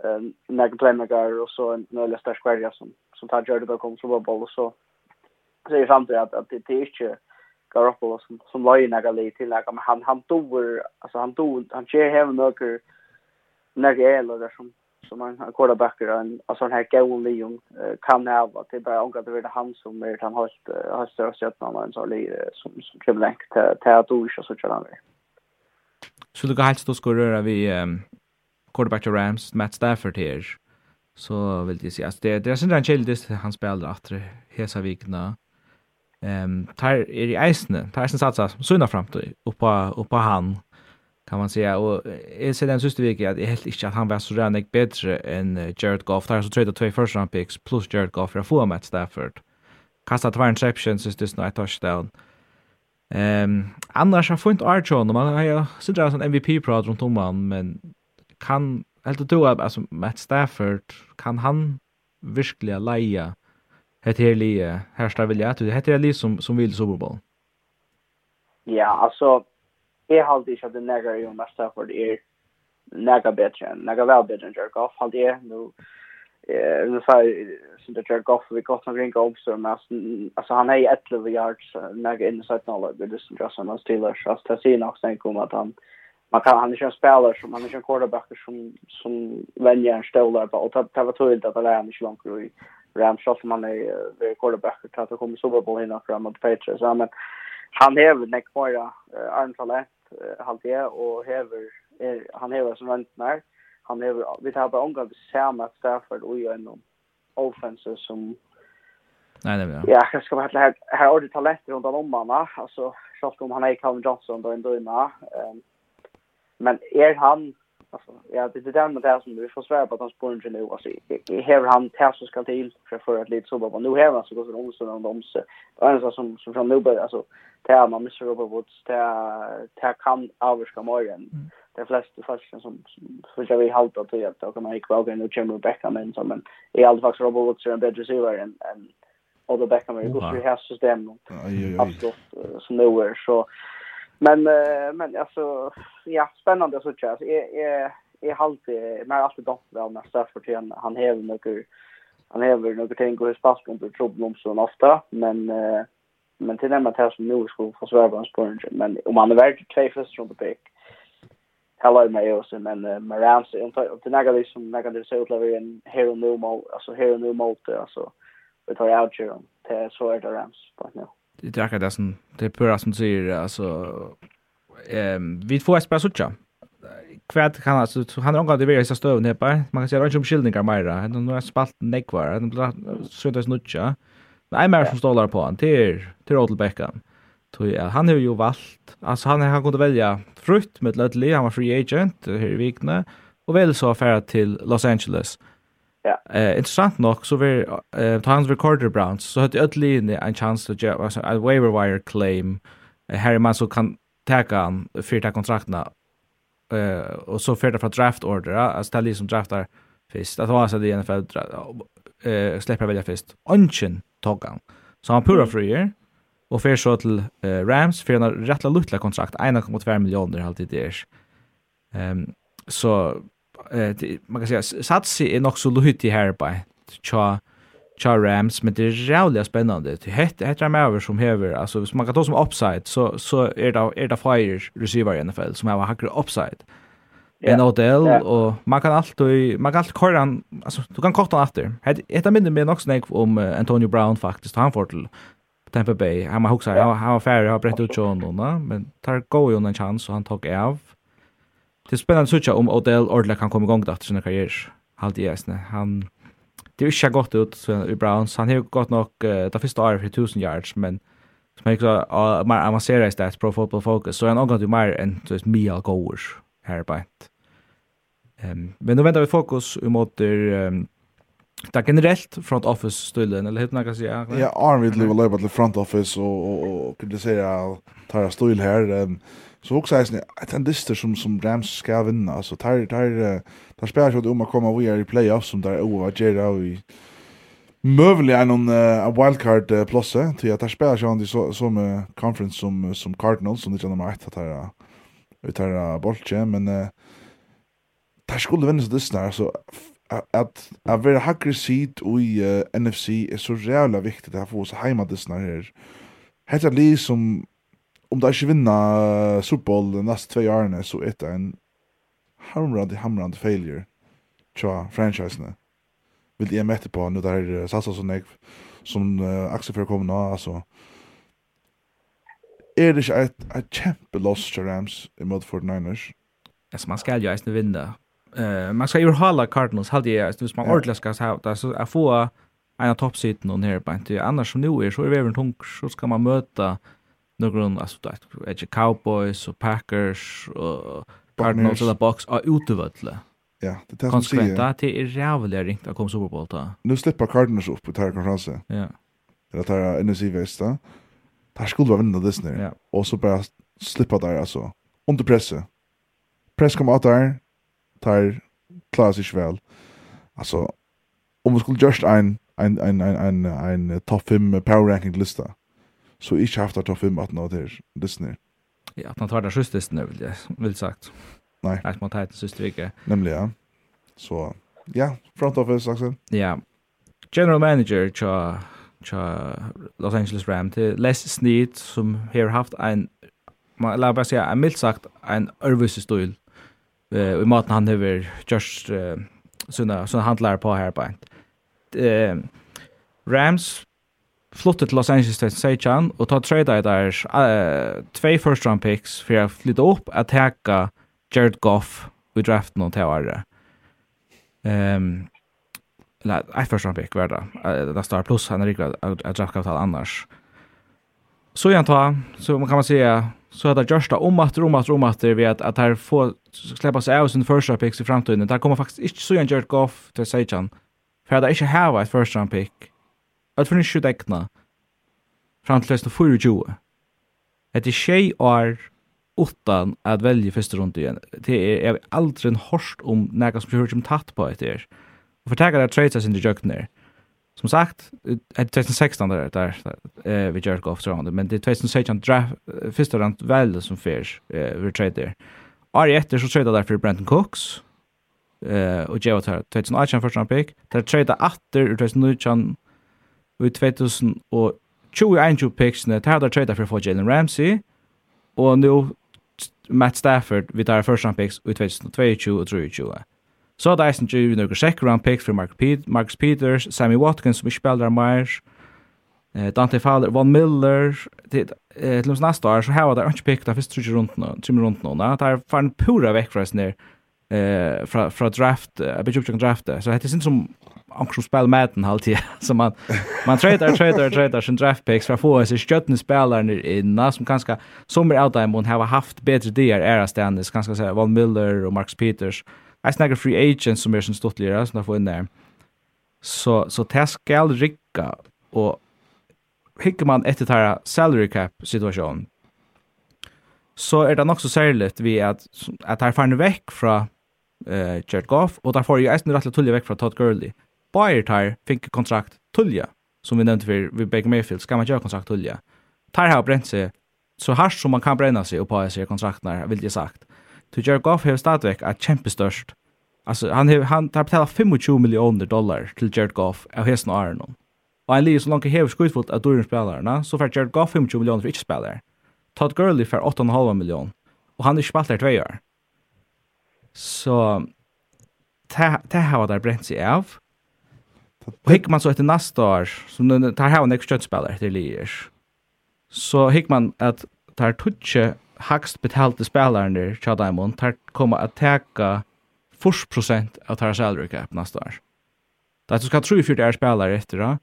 eh några playmaker och så en nöjlig stark kvarja som som tar Jordan på kom så var och så så är det samtidigt att att det det är inte Garoppolo som som la in några lite till men han han tog alltså han tog han ger hem några några eller som som han quarterbacker en alltså den här Gaon Leon kan ha att det bara angår det är han som är han har har störst sett någon annan så lite som som kan länk till till att och så så där. Så du kan helst då skulle röra vi quarterback till Rams, Matt Stafford här. Så vill jag säga att det, det är sådär en kjeldes han spelar att hesa vikna. Ehm tar är i eisne, tar eisne satsa sunna framtid uppa uppa han kan man säga och är den sista veckan att jag helt inte att han var så rännig bättre än Jared Goff. Där så tradea två first round picks plus Jared Goff för att få Matt Stafford. Kasta två interceptions just this night touchdown. Ehm um, annars har funnit Archon och man har ju sådär en MVP prat runt om han men kan helt du att alltså Matt Stafford kan han verkligen leja ett här lie här står vilja att det heter lie som som vill Super Bowl. Ja, alltså är halt det att den där ju Matt Stafford är nära bättre än nära väl bättre än Jared Goff halt det nu eh nu så så det Jared Goff vi gott några gånger så men alltså han är 11 yards nära inside noll det är just som Steelers. Så att se nog sen kommer att han man kan han är en spelare som han är en quarterback som som vänjer en stolar på och det var tydligt att det är inte långt i Rams som man är very quarterback att det kommer Super Bowl hinna fram mot Patriots men han har Nick Moira Arn Talent halt det och häver han häver som vant när han häver vi tar på omgång samma Stafford och ju en offensive som Nej, det blir. Ja, jag ska vara här här har det talent runt om mamma alltså så om han är Calvin Johnson då ändå innan. Ehm Men är han alltså ja det är den där som vi får svära på att han spår inte nu alltså här han tar så ska till för för att lite så bara nu här alltså går så långt så långt om så alltså som som från nu alltså tar man Mr. Robert Woods tar tar kan avska morgon de flesta faktiskt som för jag vill hålla till att och man gick väl nu Jimmy Beckham men så men i alla fall Robert Woods är en bättre receiver än än Odell Beckham är god för hans system. Absolut som nu är så Men uh, men alltså ja, spännande så tror jag. Är är är alltid mer alltid dock väl nästa för tiden. Han häver några han häver några ting och spass på problem så ofta, men uh, men till den här som nu skulle få svära på spåren, men om han är värd två först från pick. Hello med oss men uh, Marans inte och till där som jag kan säga utlever en hero nu mål alltså hero nu mål alltså vi tar out ju till så är det Rams på nu det är akkurat det som det är pura som säger alltså ehm vi får spela såcha kvärt kan alltså så han gått det vara så stöv ner på man kan säga runt om skildringar mera Han har spalt nekvar Han blir så det snutcha. Nej mer som stålar på han till till Rodelbäcken tog han har ju valt alltså han har kunnat välja frukt med Ledley han var free agent här i Vikne och väl så affär till Los Angeles. Ja. Eh intressant nog så vi eh Titans recorder Browns så hade ödli en chans att göra alltså a waiver wire claim. Harry Mann så kan ta han fyrta kontrakterna eh och så för från draft order alltså det liksom draftar först att vara så det NFL eh släpper välja först Onchen tog han så han pura free och för så till Rams för en rättla lutla kontrakt. 1,2 miljoner alltid det. Ehm så eh, man kan säga satsi är nog så luhiti här på tja tja Rams men det är jävligt spännande det heter heter de över som häver alltså hvis man kan ta som upside så så är det är det fire receiver i NFL som har hackar upside en Odell yeah. och man kan alltid man kan alltid köra han alltså du kan korta han efter. Ett minne med också snack om uh, Antonio Brown faktiskt han får till Tampa Bay. Han har också han har färre har brett ut John då, men tar går ju en chans och han tog av det er spennende å om Odell ordentlig kan komme i gang etter sin karriere. Halt i esne. Han, det er ikke godt ut i Browns. Han har gått nok uh, det første året for 1000 yards, men som jag ikke så uh, mer avancerer i stedet, Pro Football Focus, så er han omgått jo mer enn så er mye gåer her på et. Um, men nå venter vi fokus emot um, Det er generelt front office stullen, eller hva kan jeg si? Ja, Arvid lever løpet til front office og, og, og kritisere tar stil her. Um, Så också är det en dyster som, som Rams ska vinna. Alltså, tar, tar, tar spelar sig om att komma vidare i playoffs som där Ova Gera och i Mövliga någon uh, wildcard uh, plosse till att där spelar sig så, som uh, conference som, som Cardinals som det känner mig att här ut uh, bolche men uh, där skulle vinna så dyster så att att vara hacker seat i uh, NFC är så jävla viktigt att få oss hemma dyster här. Hetta li som om de ikke vinner Super Bowl de neste tve årene, så er det en hamrande, hamrande failure tja franchisene. Vil jeg mette på, nå der satsa sånn jeg, som uh, Axel for å nå, altså. Er det ikke et, et kjempe loss til Rams i imot 49ers? Altså, man skal jo eisne vinne. Uh, man skal jo hala Cardinals, halde jeg eisne, hvis man ja. ordentlig skal ha det, så jeg få en av toppsiden og nere på en tid. Annars som nå er, så er vi over tung, så skal man møte någon alltså det är ju Cowboys och Packers och Cardinals eller Bucks och utevölle. Ja, det är konsekvent att det är jävligt ringt att komma Super Bowl ta. Nu släpper Cardinals upp på tar konferensen. Ja. Det tar NFC West. Där skulle vara vinna det nu. Ja. Och så bara slippa där alltså under presse. Press kommer att där tar klassisk väl. Alltså om vi skulle just en en en en en, en topp 5 power ranking lista så ikke haft at ta fem at nå der Disney. Ja, at man tar det sjustisten, vil jeg, vil sagt. Nei. At man tar det siste vike. Nemlig, ja. Så, ja, front office, Axel. Ja. General manager, tja, tja Los Angeles Rams, til Les Snead, som har haft en, man, la bare säga, en mildt sagt, en ørvise stol, uh, i maten han har just uh, sånne, sånne handlare på her på en. Uh, Rams flyttet til Los Angeles til Seichan, og ta trade i der uh, tvei first round picks for å flytte opp at teka Jared Goff i draften og til året. Um, eller, I first round pick var det. Uh, det står pluss, han er ikke et draftkapital annars. Så igjen ta, så kan man säga så att det görsta om att om att om att vi att att här få släppa sig av sin första picks i framtiden. Där kommer faktiskt inte så Jared Goff till Seichan. För det är inte här var ett first round pick at for ikke dekna fram til 2024. Etter tjej år utan at velje første rundt igjen. Det er, jeg har aldri hørst om nægge som hører som tatt på etter. Og for tækere er trøyta sin til jøkner. Som sagt, er 2016 der, der, der vi gjør det ofte men det er 2016 draft, første rundt vel som fyr eh, vi trøyder. Året etter så trade trøyda derfor Brandon Cooks, eh, och Jeva tar 2018 första rundt pick, der trade atter ur 2019 i 2021 picksene, det hadde trade for för Jalen Ramsey, och nu Matt Stafford vi tar första round picks i 2022 och 2023. Så hadde Eisen G ju några second round picks for Mark Pete, Marcus Peters, Sammy Watkins som ikke spiller mer, Dante Fowler, Von Miller, det eh till nästa år, så her var det inte pick där første trygge runt nu, trygge runt nu. det är fan pura vekk fra sin Eh från från draft, jeg bit upp draft, så det är inte som anker som spelar med den halvtid. Så man, man tradar, tradar, tradar sin draft picks för att få sig sköttna spelare innan som kanske, som är out dem hon har haft bättre dier era ständigt, kanske säga Von Miller och Marcus Peters. Jag snackar free agents som är sin stortligare som har fått in där. Så, så det ska rikka och hickar man etter tæra salary cap situation så är det också så særligt vi att att här fann väck från eh uh, Jared Goff och där får jo eisen rettelig tullig väck från Todd Gurley Bayer tar fick kontrakt tulja som vi nämnde för vi Baker Mayfield ska man göra kontrakt tulja. Tar har bränt sig så harsh som man kan bränna sig och på sig kontrakterna vill jag sagt. To gör Goff har stadväck att kämpestörst. Alltså han har han tar betala 25 miljoner dollar till Jared Goff av hästen Arnon. Och en liv så långt hever skjutfullt av dörren spelarna så får Jared Goff 25 miljoner för inte spelare. Todd Gurley får 8,5 miljoner och han är spelare två år. Så det har där bränt sig av Och hick man så efter nästa år som den tar her en extra spelare till Liers, Så hick man att tar tutche högst betalte spelaren där Chadaimon tar komma att täcka 40% av tar salary cap nästa år. Det att du skal tro i det er spelare efter då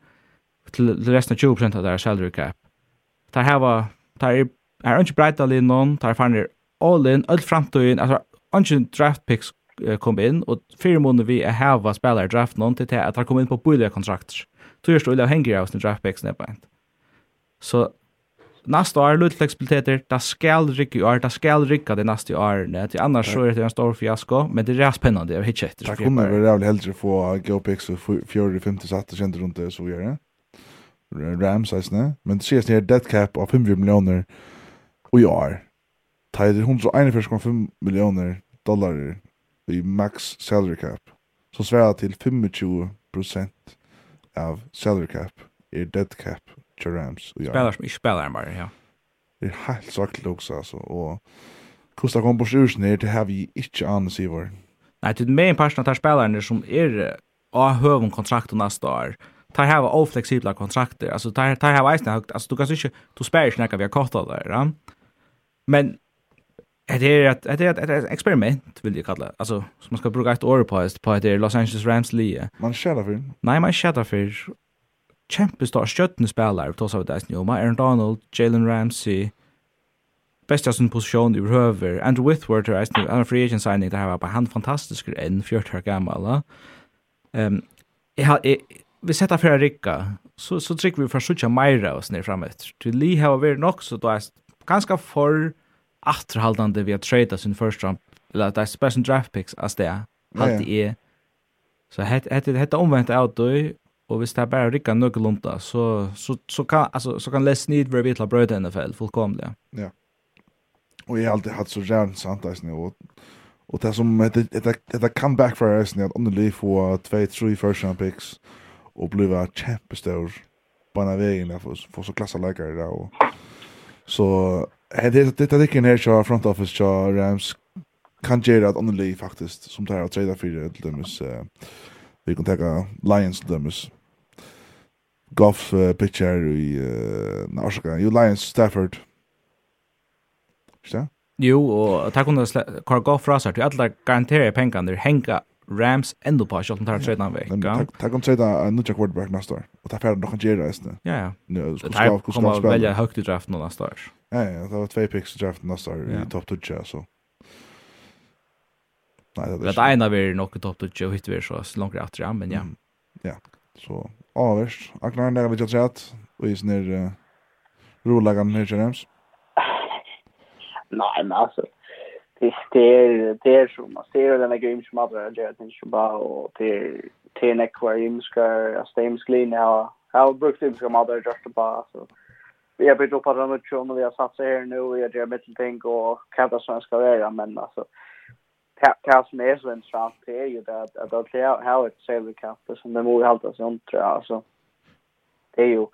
til resten av 20% av deras salary cap. Tar her var tar breit inte brighta linjen, tar er all in all framtøyen, altså, ikke draft picks kom inn, og fire måneder vi er hava spillere i draft noen til at han kom inn på boliga kontrakter. Så gjør det ulla henger av sin draftbacks nedbeint. Så nästa år lut flexibiliteter där skall rycka år där skal rycka det nästa år det annars så är det en stor fiasko men det är rätt spännande jag hittar det kommer väl väl hellre få GPX och 4 5 satt och runt det så gör det Rams alltså nej men det ses ner dead cap av 5 miljoner och jag tar 141,5 miljoner dollar i max salary cap, som svarar till 25% av salary cap i dead cap till Rams. Spelar som inte spelar bara, ja. Det er helt sakligt också alltså. Och Kosta kom på sjursen her, det har vi ikke annet sier Nei, til med en person av spelerne som er av høven kontrakt og neste år, tar här var oflexibla kontrakter. Alltså tar tar hava eisne högt. Alltså du kan inte du spelar ju snacka vi har kortat där, ja. Men Det är ett det är ett experiment vill jag kalla. Alltså som man ska bruka ett år på på det Los Angeles Rams Lee. Man skadar för. Nej, man skadar för kämpestar stjärnspelare trots av det nu. Aaron Donald, Jalen Ramsey, bästa sin position i and Andrew Whitworth är en a free agent signing där har på hand fantastisk en 14 år gammal. Ehm jag har vi sätta för rycka. så så trycker vi för att skjuta Myra och ner framåt. Till Lee har varit nog så då ganska för atterhaldande vi har trade sin första round eller att det är special draft picks as det är halt det är så het het het omvänt out då och visst det bara rycka någorlunda så så så kan alltså så kan Les Need vara bitla bröd NFL fullkomliga. Ja. Och jag har alltid haft så jävla sant där nu och och det som det det det comeback för oss nu om det liv för två 3 first round picks och bliva kämpestor på en väg för för så klassa läkare där och så Det det det det kan här köra front office kör Rams kan ge det att only faktiskt som tar att trade för till dem så vi kan ta Lions till dem så Goff uh, pitcher i uh, Norska. ju Lions Stafford. Stä? Jo og ta kunna Carl Goff fra sig till alla garanterar pengar der henga Rams ändå på att tar trade han någon Ja. Ta kan trade en ny quarterback nästa år. Och ta färd nog kan det Ja ja. Nu ska vi välja högt i draften nästa år. Ja, ja, det var två picks i draften nästa år i topp 2 så. Nej, det är. Det ena var nog i topp 2 och hittar vi så långt efter ja, men ja. Ja. Så avers. Aknar där vi just sett och is ner rolagan med James. Nej, men alltså det är det är som man ser den här grejen som andra gör att inte bara och det det är en akvarium ska jag stämsklin ha ha brukt det som andra just bara så vi har byggt upp på den och vi har satt sig här nu och jag gör ting och kallar som jag ska göra men alltså det som är så intressant det är ju det att att att ha ett sailorkamp som det måste hålla sig om tror jag. Alltså det är ju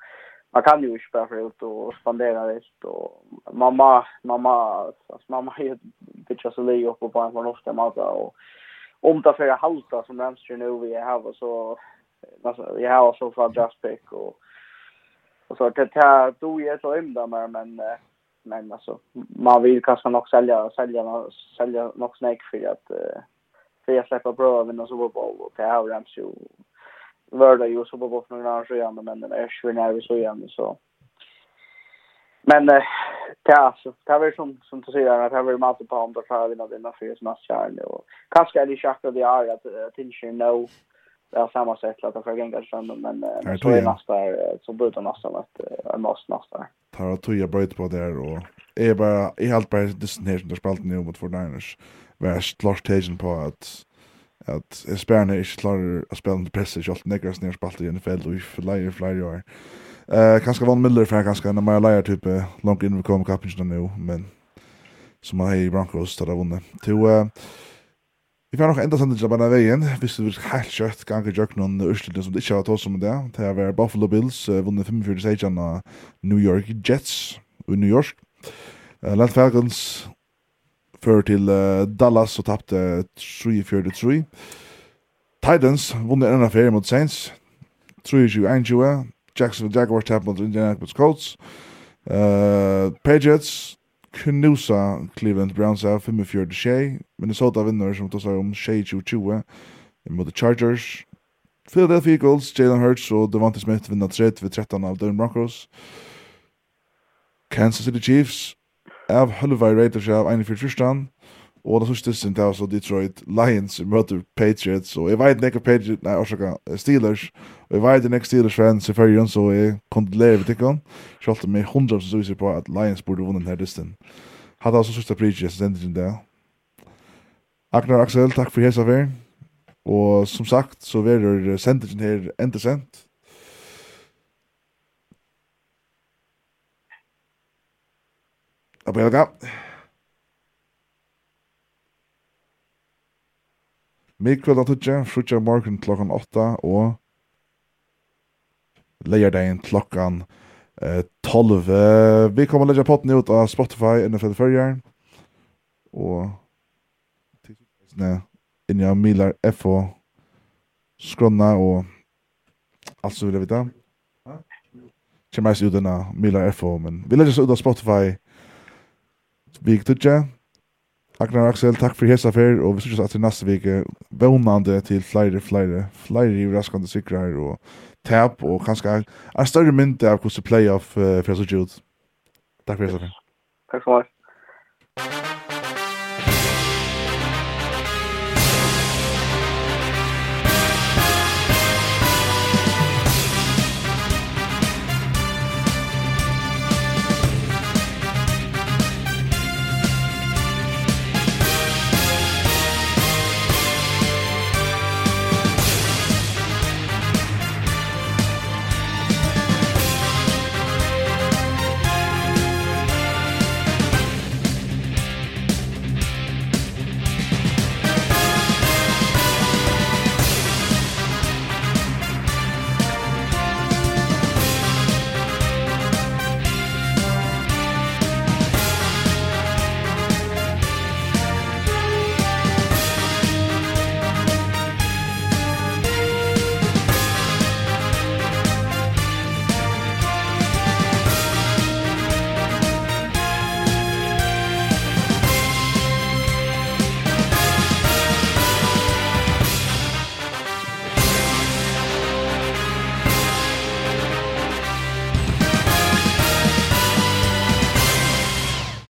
man kan ju inte bara ut och spendera det och mamma mamma alltså mamma är ju bitcha så lite upp på en förnuftig ofta mat och om det för halta som Ramsey nu vi har så alltså jag har så från Jasper och och så det här då är så ymda mer men men alltså man vill kanske nog sälja sälja sälja nog snack för att för att släppa bra av och så Bowl. Och det har rams ju värda ju så på för några år sedan men den är ju när vi så igen så. Men det alltså det är som som du säger att det är mat på andra för vi när det är för snart kärn och kanske är det schakt det är att tinge no det har samma sätt att jag får gänga fram men eh, så är nästa så blir nästa att jag måste nästa. Tar att jag bröt på där och är bara i allt bara destination där spalt nu mot 49ers. Värst klart tagen på att att Spanien är klar att spela under press och allt negras ner spalt i NFL och i flyer flyer år. Eh kanske Von Miller för kanske en mer layer typ långt in vi kommer kapen nu men som har i Broncos där vunnit. Till Vi får nok enda sendet til bare veien, hvis du vil helt kjøtt gange gjør noen urslinger som det ikke har tås om det. Det er Buffalo Bills, vunnet 45 seieren av New York Jets i New York. Uh, Land Falcons fører til uh, Dallas og tappte 3-4-3. Titans vunnet enda ferie mot Saints, 3-21. Jacksonville Jaguars tappte mot Indianapolis Colts. Uh, Patriots knusa Cleveland Browns av 45-6. Minnesota vinner som tar seg om 6-20 mot Chargers. Philadelphia Eagles, Jalen Hurts og Devante Smith vinner 3-13 av Denver Broncos. Kansas City Chiefs av Hullvay Raiders av 41-13. Og det sørste sin det så Detroit Lions møter Patriots, og jeg vet ikke Patriots, nei, orsaka Steelers, og jeg vet ikke Steelers fans i fergen, så jeg kondolerer vi tikkene, selv om jeg hundra som viser på at Lions burde vunnet denne distan. Hadde altså sørste Patriots, jeg sender det. Agnar Axel, takk for hesa fer. Og som sagt, så verður sendingen her enda sendt. Abelga. Abelga. Midkvöld av tutsje, frutja morgen klokkan 8 og leierdagen klokkan eh, 12. Vi kommer legge potten ut av Spotify NFL Førjar og inni av Milar F og Skronna og alt som vil jeg vite. Kjem meist ut enn av Milar FO, men vi legger oss ut av Spotify vi gikk tutsje, Agnar Axel, takk for hesa fer, og vi synes at til neste vike vånande til flere, flere, flere i raskande sikrar og tap, og kanskje en større mynd av hvordan playoff uh, fyrir så ut. Takk for hesa fer. Takk for hva.